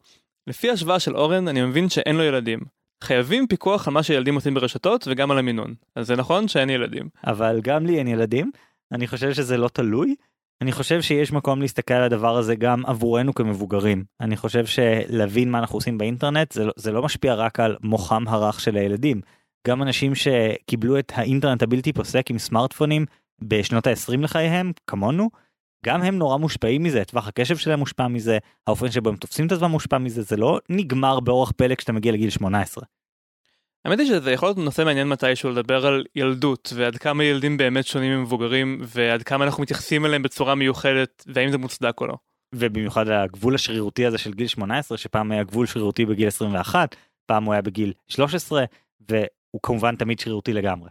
לפי השוואה של אורן אני מבין שאין לו ילדים. חייבים פיקוח על מה שילדים עושים ברשתות וגם על המינון. אז זה נכון שאין ילדים. אבל גם לי אין ילדים, אני חושב שזה לא תלוי. אני חושב שיש מקום להסתכל על הדבר הזה גם עבורנו כמבוגרים. אני חושב שלהבין מה אנחנו עושים באינטרנט זה לא, זה לא משפיע רק על מוחם הרך של הילדים. גם אנשים שקיבלו את האינטרנט הבלתי פוסק עם סמארטפונים בשנות ה-20 לחייהם, כמונו, גם הם נורא מושפעים מזה, טווח הקשב שלהם מושפע מזה, האופן שבו הם תופסים את עצמם מושפע מזה, זה לא נגמר באורח פלא כשאתה מגיע לגיל 18. האמת היא שזה יכול להיות נושא מעניין מתישהו לדבר על ילדות ועד כמה ילדים באמת שונים ממבוגרים ועד כמה אנחנו מתייחסים אליהם בצורה מיוחדת והאם זה מוצדק או לא. ובמיוחד הגבול השרירותי הזה של גיל 18 שפעם היה גבול שרירותי בגיל 21 פעם הוא היה בגיל 13 והוא כמובן תמיד שרירותי לגמרי.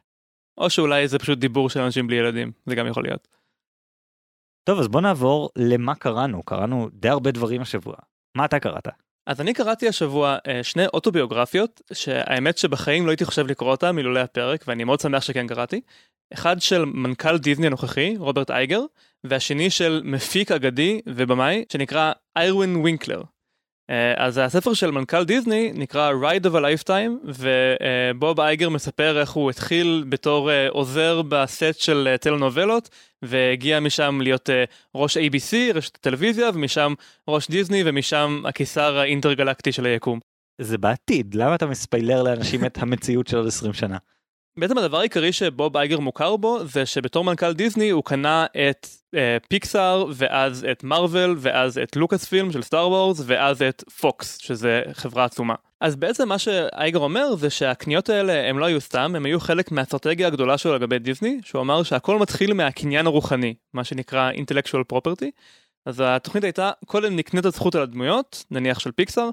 או שאולי זה פשוט דיבור של אנשים בלי ילדים זה גם יכול להיות. טוב אז בוא נעבור למה קראנו קראנו די הרבה דברים השבוע מה אתה קראת. אז אני קראתי השבוע אה, שני אוטוביוגרפיות שהאמת שבחיים לא הייתי חושב לקרוא אותם מלולא הפרק ואני מאוד שמח שכן קראתי. אחד של מנכ"ל דיסני הנוכחי רוברט אייגר והשני של מפיק אגדי ובמאי שנקרא איירווין וינקלר. אה, אז הספר של מנכ"ל דיסני נקרא Ride of a Lifetime ובוב אייגר מספר איך הוא התחיל בתור אה, עוזר בסט של טלנובלות והגיע משם להיות ראש ABC רשת הטלוויזיה ומשם ראש דיסני ומשם הקיסר האינטרגלקטי של היקום. זה בעתיד למה אתה מספיילר לאנשים את המציאות של עוד 20 שנה. בעצם הדבר העיקרי שבוב אייגר מוכר בו זה שבתור מנכ"ל דיסני הוא קנה את אה, פיקסאר ואז את מארוול ואז את לוקאס פילם של סטאר וורס ואז את פוקס שזה חברה עצומה. אז בעצם מה שאייגר אומר זה שהקניות האלה הם לא היו סתם הם היו חלק מהאסטרטגיה הגדולה שלו לגבי דיסני שהוא אמר שהכל מתחיל מהקניין הרוחני מה שנקרא intellectual property. אז התוכנית הייתה קודם נקנית הזכות על הדמויות נניח של פיקסאר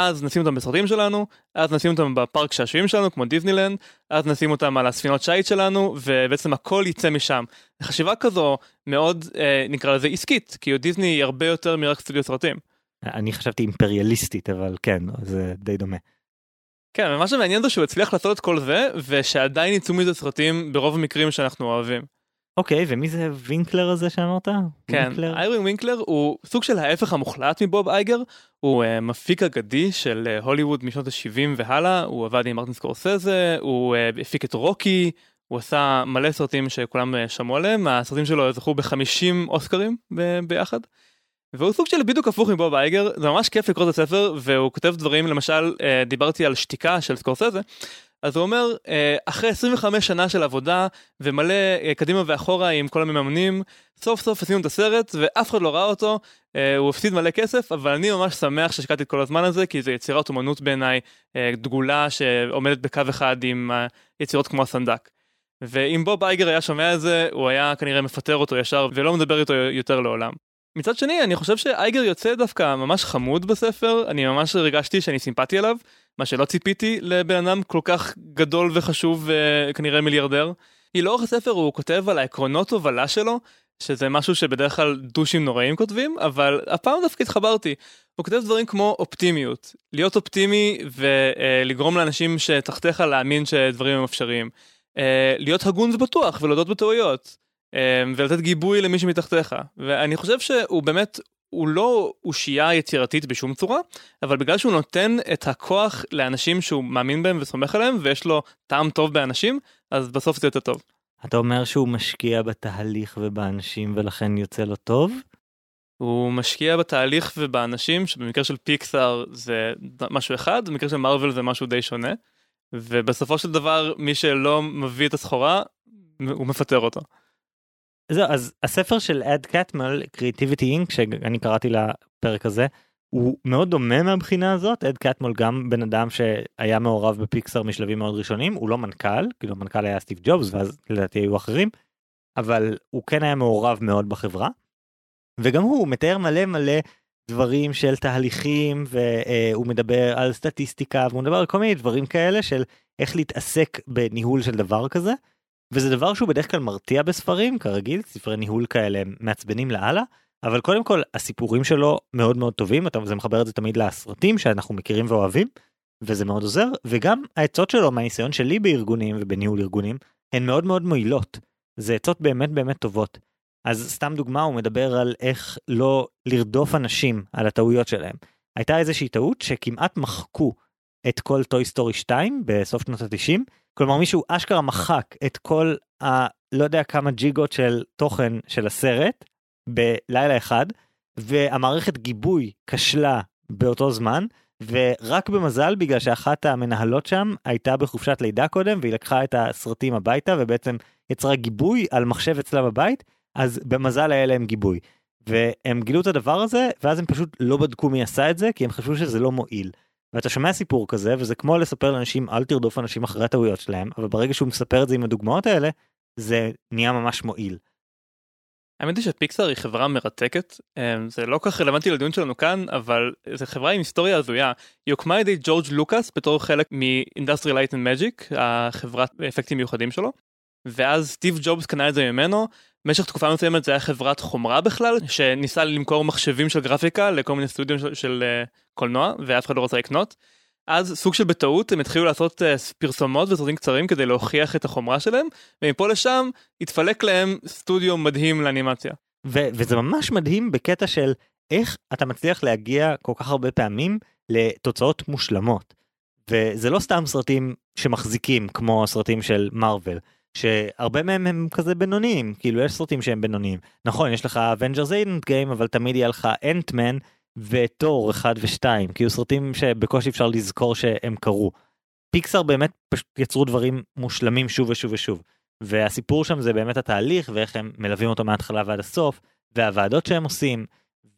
אז נשים אותם בסרטים שלנו, אז נשים אותם בפארק שעשועים שלנו כמו דיסנילנד, אז נשים אותם על הספינות שיט שלנו, ובעצם הכל יצא משם. חשיבה כזו מאוד אה, נקרא לזה עסקית, כי דיסני היא הרבה יותר מרק סטודיו סרטים. אני חשבתי אימפריאליסטית אבל כן זה די דומה. כן, ומה שמעניין זה שהוא הצליח לעשות את כל זה, ושעדיין יצאו מזה סרטים ברוב המקרים שאנחנו אוהבים. אוקיי, ומי זה וינקלר הזה שאמרת? כן, איירווין וינקלר הוא סוג של ההפך המוחלט מבוב אייגר, הוא uh, מפיק אגדי של uh, הוליווד משנות ה-70 והלאה, הוא עבד עם מרטין סקורסזה, הוא uh, הפיק את רוקי, הוא עשה מלא סרטים שכולם uh, שמעו עליהם, הסרטים שלו זכו ב-50 אוסקרים ב- ביחד. והוא סוג של בדיוק הפוך מבוב אייגר, זה ממש כיף לקרוא את הספר, והוא כותב דברים, למשל, uh, דיברתי על שתיקה של סקורסזה, אז הוא אומר, אה, אחרי 25 שנה של עבודה ומלא אה, קדימה ואחורה עם כל המממנים, סוף סוף עשינו את הסרט ואף אחד לא ראה אותו, אה, הוא הפסיד מלא כסף, אבל אני ממש שמח שהשקעתי את כל הזמן הזה, כי זו יצירת אומנות בעיניי דגולה שעומדת בקו אחד עם יצירות כמו הסנדק. ואם בוב אייגר היה שומע את זה, הוא היה כנראה מפטר אותו ישר ולא מדבר איתו יותר לעולם. מצד שני, אני חושב שאייגר יוצא דווקא ממש חמוד בספר, אני ממש הרגשתי שאני סימפטי עליו, מה שלא ציפיתי לבן אדם כל כך גדול וחשוב וכנראה מיליארדר. היא לאורך הספר הוא כותב על העקרונות הובלה שלו, שזה משהו שבדרך כלל דושים נוראים כותבים, אבל הפעם דווקא התחברתי. הוא כותב דברים כמו אופטימיות, להיות אופטימי ולגרום לאנשים שתחתיך להאמין שדברים הם אפשריים. אה, להיות הגון ובטוח ולהודות בטעויות. אה, ולתת גיבוי למי שמתחתיך. ואני חושב שהוא באמת הוא לא אושייה יצירתית בשום צורה, אבל בגלל שהוא נותן את הכוח לאנשים שהוא מאמין בהם וסומך עליהם ויש לו טעם טוב באנשים, אז בסוף זה יותר טוב. אתה אומר שהוא משקיע בתהליך ובאנשים ולכן יוצא לו טוב? הוא משקיע בתהליך ובאנשים שבמקרה של פיקסאר זה משהו אחד במקרה של מרוויל זה משהו די שונה ובסופו של דבר מי שלא מביא את הסחורה הוא מפטר אותו. זהו אז הספר של אד קטמל קריאיטיביטי אינק שאני קראתי לפרק הזה הוא מאוד דומה מהבחינה הזאת אד קטמול גם בן אדם שהיה מעורב בפיקסאר משלבים מאוד ראשונים הוא לא מנכ"ל כאילו המנכ"ל היה סטיב ג'ובס ואז לדעתי היו אחרים אבל הוא כן היה מעורב מאוד בחברה. וגם הוא מתאר מלא מלא דברים של תהליכים והוא מדבר על סטטיסטיקה והוא מדבר על כל מיני דברים כאלה של איך להתעסק בניהול של דבר כזה. וזה דבר שהוא בדרך כלל מרתיע בספרים כרגיל ספרי ניהול כאלה מעצבנים לאללה אבל קודם כל הסיפורים שלו מאוד מאוד טובים אתה זה מחבר את זה תמיד לסרטים שאנחנו מכירים ואוהבים וזה מאוד עוזר וגם העצות שלו מהניסיון שלי בארגונים ובניהול ארגונים הן מאוד מאוד מועילות. זה עצות באמת באמת טובות. אז סתם דוגמה הוא מדבר על איך לא לרדוף אנשים על הטעויות שלהם. הייתה איזושהי טעות שכמעט מחקו את כל טוי סטורי 2 בסוף שנות ה-90 כלומר מישהו אשכרה מחק את כל ה... לא יודע כמה ג'יגות של תוכן של הסרט בלילה אחד והמערכת גיבוי כשלה באותו זמן ורק במזל בגלל שאחת המנהלות שם הייתה בחופשת לידה קודם והיא לקחה את הסרטים הביתה ובעצם יצרה גיבוי על מחשב אצלה בבית אז במזל היה להם גיבוי. והם גילו את הדבר הזה ואז הם פשוט לא בדקו מי עשה את זה כי הם חשבו שזה לא מועיל. ואתה שומע סיפור כזה וזה כמו לספר לאנשים אל תרדוף אנשים אחרי הטעויות שלהם אבל ברגע שהוא מספר את זה עם הדוגמאות האלה זה נהיה ממש מועיל. האמת היא שפיקסאר היא חברה מרתקת אמ, זה לא כך רלוונטי לדיון שלנו כאן אבל זו חברה עם היסטוריה הזויה היא הוקמה על ידי ג'ורג' לוקאס בתור חלק מאינדסטריאל לייט אנד מג'יק החברת אפקטים מיוחדים שלו ואז סטיב ג'ובס קנה את זה ממנו במשך תקופה מסוימת זה היה חברת חומרה בכלל שניסה למכור מחשבים של גרפיקה לכל מיני סטודיו של, של אה, קולנוע ואף אחד לא רצה לקנות. אז סוג של בטעות הם התחילו לעשות uh, פרסומות וסרטים קצרים כדי להוכיח את החומרה שלהם ומפה לשם התפלק להם סטודיו מדהים לאנימציה. ו- וזה ממש מדהים בקטע של איך אתה מצליח להגיע כל כך הרבה פעמים לתוצאות מושלמות. וזה לא סתם סרטים שמחזיקים כמו הסרטים של מארוול. שהרבה מהם הם כזה בינוניים כאילו יש סרטים שהם בינוניים נכון יש לך אבנג'רס אנד גיים אבל תמיד יהיה לך אנטמן ותור 1 ו2 כאילו סרטים שבקושי אפשר לזכור שהם קרו. פיקסאר באמת פשוט יצרו דברים מושלמים שוב ושוב ושוב והסיפור שם זה באמת התהליך ואיך הם מלווים אותו מההתחלה ועד הסוף והוועדות שהם עושים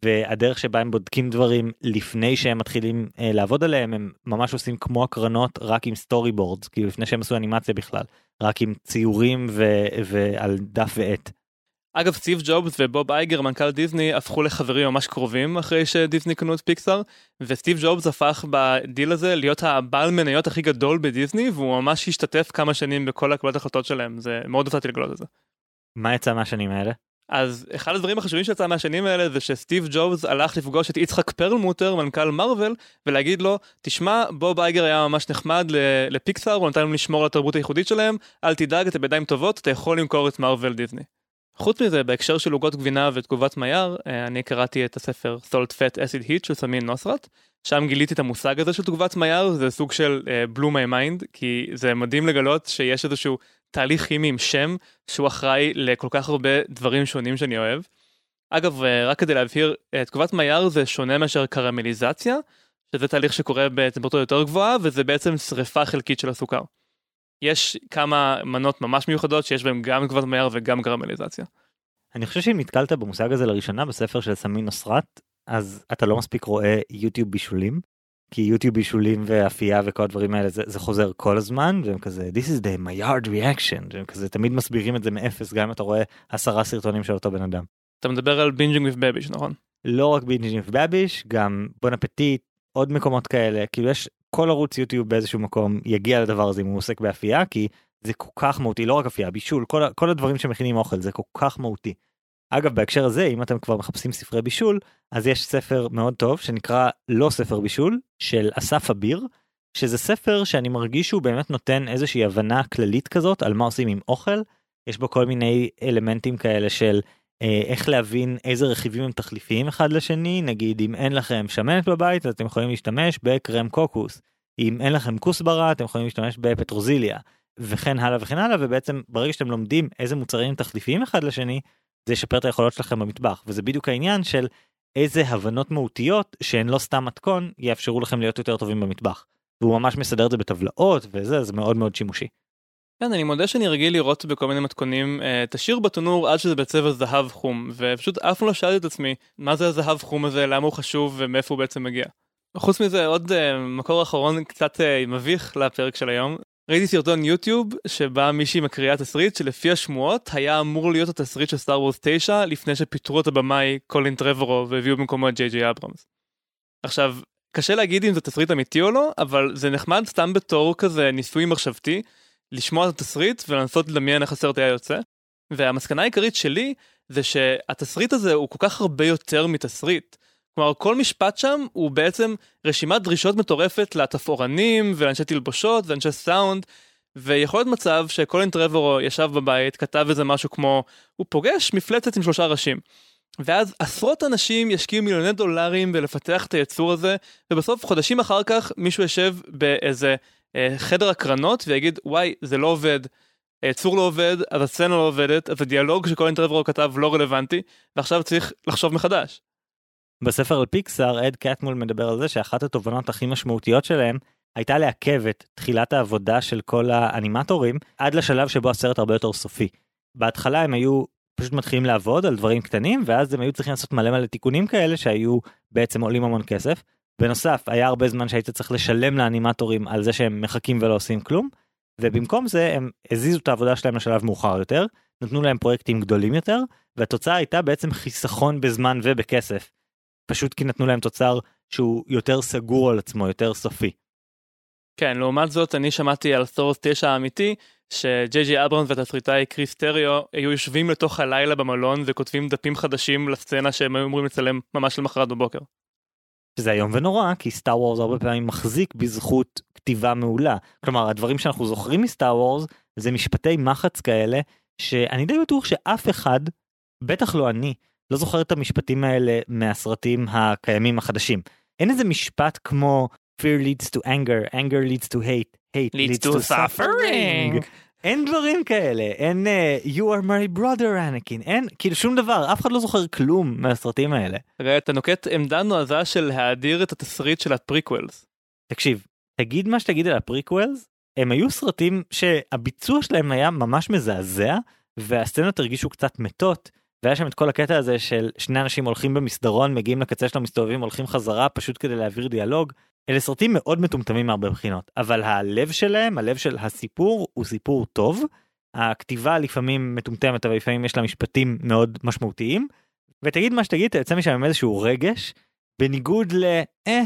והדרך שבה הם בודקים דברים לפני שהם מתחילים אה, לעבוד עליהם הם ממש עושים כמו הקרנות רק עם storyboards כאילו לפני שהם עשו אנימציה בכלל רק עם ציורים ו- ועל דף ועט. אגב סטיב ג'ובס ובוב אייגר מנכ"ל דיסני הפכו לחברים ממש קרובים אחרי שדיסני קנו את פיקסאר וסטיב ג'ובס הפך ב-deal הזה להיות הבעל מניות הכי גדול בדיסני והוא ממש השתתף כמה שנים בכל הקבלת החלטות שלהם זה מאוד הופתעתי לגלות את זה. מה יצא מהשנים האלה? אז אחד הדברים החשובים שיצא מהשנים האלה זה שסטיב ג'ובס הלך לפגוש את יצחק פרלמוטר מנכ"ל מארוול ולהגיד לו תשמע בוב אייגר היה ממש נחמד לפיקסאר הוא נתן להם לשמור על התרבות הייחודית שלהם אל תדאג אתה בידיים טובות אתה יכול למכור את מרוויל דיסני. חוץ מזה בהקשר של עוגות גבינה ותגובת מייר אה, אני קראתי את הספר Salt Fat Acid Heat של סמין נוסרת שם גיליתי את המושג הזה של תגובת מייר זה סוג של uh, blew my mind כי זה מדהים לגלות שיש איזשהו תהליך כימי עם שם שהוא אחראי לכל כך הרבה דברים שונים שאני אוהב. אגב אה, רק כדי להבהיר אה, תגובת מייר זה שונה מאשר קרמליזציה שזה תהליך שקורה בטמפרטורה יותר גבוהה וזה בעצם שריפה חלקית של הסוכר. יש כמה מנות ממש מיוחדות שיש בהם גם מייר וגם קרמליזציה. אני חושב שאם נתקלת במושג הזה לראשונה בספר של סמין נוסרת אז אתה לא מספיק רואה יוטיוב בישולים כי יוטיוב בישולים ואפייה וכל הדברים האלה זה, זה חוזר כל הזמן והם כזה this is the my yard reaction והם כזה תמיד מסבירים את זה מאפס גם אם אתה רואה עשרה סרטונים של אותו בן אדם. אתה מדבר על Binging with Babish נכון? לא רק Binging with Babish גם בון אפטיט עוד מקומות כאלה כאילו יש כל ערוץ יוטיוב באיזשהו מקום יגיע לדבר הזה אם הוא עוסק באפייה כי זה כל כך מהותי לא רק אפייה בישול כל, כל הדברים שמכינים אוכל זה כל כך מהותי. אגב בהקשר הזה אם אתם כבר מחפשים ספרי בישול אז יש ספר מאוד טוב שנקרא לא ספר בישול של אסף אביר שזה ספר שאני מרגיש שהוא באמת נותן איזושהי הבנה כללית כזאת על מה עושים עם אוכל יש בו כל מיני אלמנטים כאלה של איך להבין איזה רכיבים הם תחליפיים אחד לשני נגיד אם אין לכם שמנת בבית אז אתם יכולים להשתמש בקרם קוקוס אם אין לכם כוסברה אתם יכולים להשתמש בפטרוזיליה וכן הלאה וכן הלאה ובעצם ברגע שאתם לומדים איזה מוצרים תחליפיים אחד לשני זה ישפר את היכולות שלכם במטבח וזה בדיוק העניין של איזה הבנות מהותיות שהן לא סתם מתכון יאפשרו לכם להיות יותר טובים במטבח. והוא ממש מסדר את זה בטבלאות וזה זה מאוד מאוד שימושי. כן, אני מודה שאני רגיל לראות בכל מיני מתכונים אה, את השיר בתנור עד שזה בצבע זהב חום ופשוט אף פעם לא שאלתי את עצמי מה זה הזהב חום הזה למה הוא חשוב ומאיפה הוא בעצם מגיע. חוץ מזה עוד uh, מקור אחרון קצת uh, מביך לפרק של היום. ראיתי סרטון יוטיוב שבה מישהי מקריאה תסריט שלפי השמועות היה אמור להיות התסריט של סטאר וורס 9 לפני שפיטרו את הבמאי קולין טרבורו והביאו במקומו את ג'יי ג'יי אברמס. עכשיו קשה להגיד אם זה תסריט אמיתי או לא אבל זה נחמד סתם בתור כזה ניסוי מחשבתי לשמוע את התסריט ולנסות לדמיין איך הסרט היה יוצא. והמסקנה העיקרית שלי זה שהתסריט הזה הוא כל כך הרבה יותר מתסריט. כלומר כל משפט שם הוא בעצם רשימת דרישות מטורפת לתפאורנים ואנשי תלבושות ואנשי סאונד ויכול להיות מצב שקולין טרבורו ישב בבית כתב איזה משהו כמו הוא פוגש מפלצת עם שלושה ראשים. ואז עשרות אנשים ישקיעו מיליוני דולרים בלפתח את היצור הזה ובסוף חודשים אחר כך מישהו יושב באיזה חדר הקרנות ויגיד וואי זה לא עובד. היצור לא עובד אז הסצנה לא עובדת אז הדיאלוג שקולין טרבורו כתב לא רלוונטי ועכשיו צריך לחשוב מחדש. בספר על פיקסאר אד קטמול מדבר על זה שאחת התובנות הכי משמעותיות שלהם הייתה לעכב את תחילת העבודה של כל האנימטורים עד לשלב שבו הסרט הרבה יותר סופי. בהתחלה הם היו פשוט מתחילים לעבוד על דברים קטנים ואז הם היו צריכים לעשות מלא מלא תיקונים כאלה שהיו בעצם עולים המון כסף. בנוסף היה הרבה זמן שהיית צריך לשלם לאנימטורים על זה שהם מחכים ולא עושים כלום ובמקום זה הם הזיזו את העבודה שלהם לשלב מאוחר יותר נתנו להם פרויקטים גדולים יותר והתוצאה הייתה בעצם חיסכון בזמן ובכסף פשוט כי נתנו להם תוצר שהוא יותר סגור על עצמו, יותר סופי. כן, לעומת זאת אני שמעתי על סורס 9 האמיתי, שג'יי ג'יי אברמס והתסריטאי קריס טריו היו יושבים לתוך הלילה במלון וכותבים דפים חדשים לסצנה שהם היו אמורים לצלם ממש למחרת בבוקר. זה איום ונורא כי סטאר וורס הרבה פעמים מחזיק בזכות כתיבה מעולה. כלומר הדברים שאנחנו זוכרים מסטאר וורס זה משפטי מחץ כאלה שאני די בטוח שאף אחד, בטח לא אני, לא זוכר את המשפטים האלה מהסרטים הקיימים החדשים. אין איזה משפט כמו fear leads to anger, anger leads to hate, hate leads, leads to, to suffering. suffering. אין דברים כאלה, אין אה, you are my brother Anakin, אין כאילו שום דבר, אף אחד לא זוכר כלום מהסרטים האלה. רגע, אתה נוקט עמדה נועזה של להאדיר את התסריט של ה prequels. תקשיב, תגיד מה שתגיד על ה prequels, הם היו סרטים שהביצוע שלהם היה ממש מזעזע, והסצנות הרגישו קצת מתות, והיה שם את כל הקטע הזה של שני אנשים הולכים במסדרון מגיעים לקצה שלו מסתובבים הולכים חזרה פשוט כדי להעביר דיאלוג. אלה סרטים מאוד מטומטמים מהרבה בחינות אבל הלב שלהם הלב של הסיפור הוא סיפור טוב. הכתיבה לפעמים מטומטמת אבל לפעמים יש לה משפטים מאוד משמעותיים. ותגיד מה שתגיד אתה יוצא משם עם איזשהו רגש בניגוד ל... אה,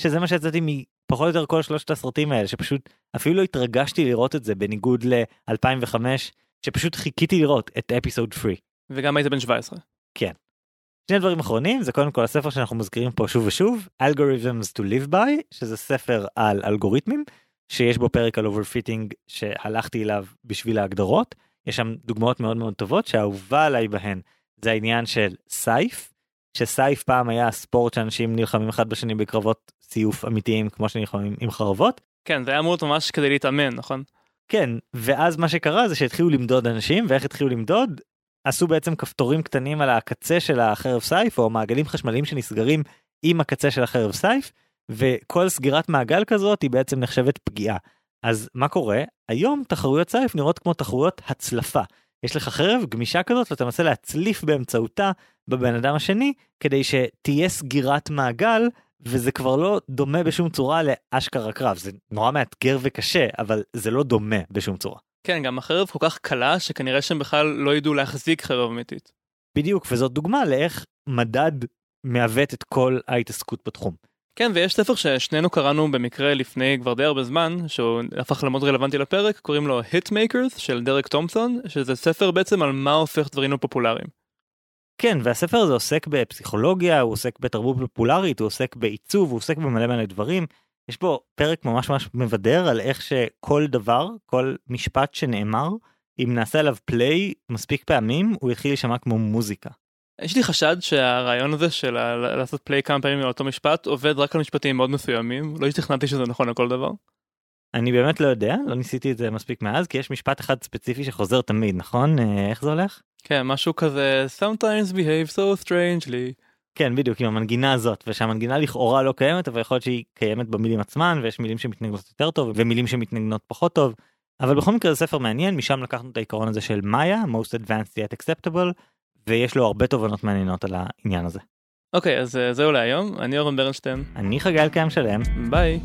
שזה מה שיצאתי מפחות או יותר כל שלושת הסרטים האלה שפשוט אפילו לא התרגשתי לראות את זה בניגוד ל-2005 שפשוט חיכיתי לראות את אפיסוד 3. וגם היית בן 17. כן. שני דברים אחרונים זה קודם כל הספר שאנחנו מזכירים פה שוב ושוב Algorithms to live by שזה ספר על אלגוריתמים שיש בו פרק על overfitting שהלכתי אליו בשביל ההגדרות יש שם דוגמאות מאוד מאוד טובות שהאהובה עליי בהן זה העניין של סייף שסייף פעם היה ספורט שאנשים נלחמים אחד בשני בקרבות סיוף אמיתיים כמו שנלחמים עם חרבות. כן זה היה אמור ממש כדי להתאמן נכון? כן ואז מה שקרה זה שהתחילו למדוד אנשים ואיך התחילו למדוד עשו בעצם כפתורים קטנים על הקצה של החרב סייף או מעגלים חשמליים שנסגרים עם הקצה של החרב סייף וכל סגירת מעגל כזאת היא בעצם נחשבת פגיעה. אז מה קורה? היום תחרויות סייף נראות כמו תחרויות הצלפה. יש לך חרב גמישה כזאת ואתה מנסה להצליף באמצעותה בבן אדם השני כדי שתהיה סגירת מעגל וזה כבר לא דומה בשום צורה לאשכרה קרב זה נורא מאתגר וקשה אבל זה לא דומה בשום צורה. כן, גם החרב כל כך קלה שכנראה שהם בכלל לא ידעו להחזיק חרב אמיתית. בדיוק, וזאת דוגמה לאיך מדד מעוות את כל ההתעסקות בתחום. כן, ויש ספר ששנינו קראנו במקרה לפני כבר די הרבה זמן, שהוא הפך למאוד רלוונטי לפרק, קוראים לו Hitmakers של דרק תומפסון, שזה ספר בעצם על מה הופך דברים לפופולריים. כן, והספר הזה עוסק בפסיכולוגיה, הוא עוסק בתרבות פופולרית, הוא עוסק בעיצוב, הוא עוסק במלא מלא דברים. יש פה פרק ממש ממש מבדר על איך שכל דבר, כל משפט שנאמר, אם נעשה עליו פליי מספיק פעמים, הוא יתחיל להישמע כמו מוזיקה. יש לי חשד שהרעיון הזה של לעשות פליי כמה פעמים על אותו משפט עובד רק על משפטים מאוד מסוימים, לא השתכנעתי שזה נכון על כל דבר. אני באמת לא יודע, לא ניסיתי את זה מספיק מאז, כי יש משפט אחד ספציפי שחוזר תמיד, נכון? אה, איך זה הולך? כן, משהו כזה sometimes behave so strangely. כן, בדיוק, עם המנגינה הזאת, ושהמנגינה לכאורה לא קיימת, אבל יכול להיות שהיא קיימת במילים עצמן, ויש מילים שמתנגנות יותר טוב, ומילים שמתנגנות פחות טוב. אבל בכל מקרה זה ספר מעניין, משם לקחנו את העיקרון הזה של מאיה, most advanced yet acceptable, ויש לו הרבה תובנות מעניינות על העניין הזה. אוקיי, אז אה, זהו להיום, אני אורן ברנשטיין, אני חגי אלקיים שלם, ביי.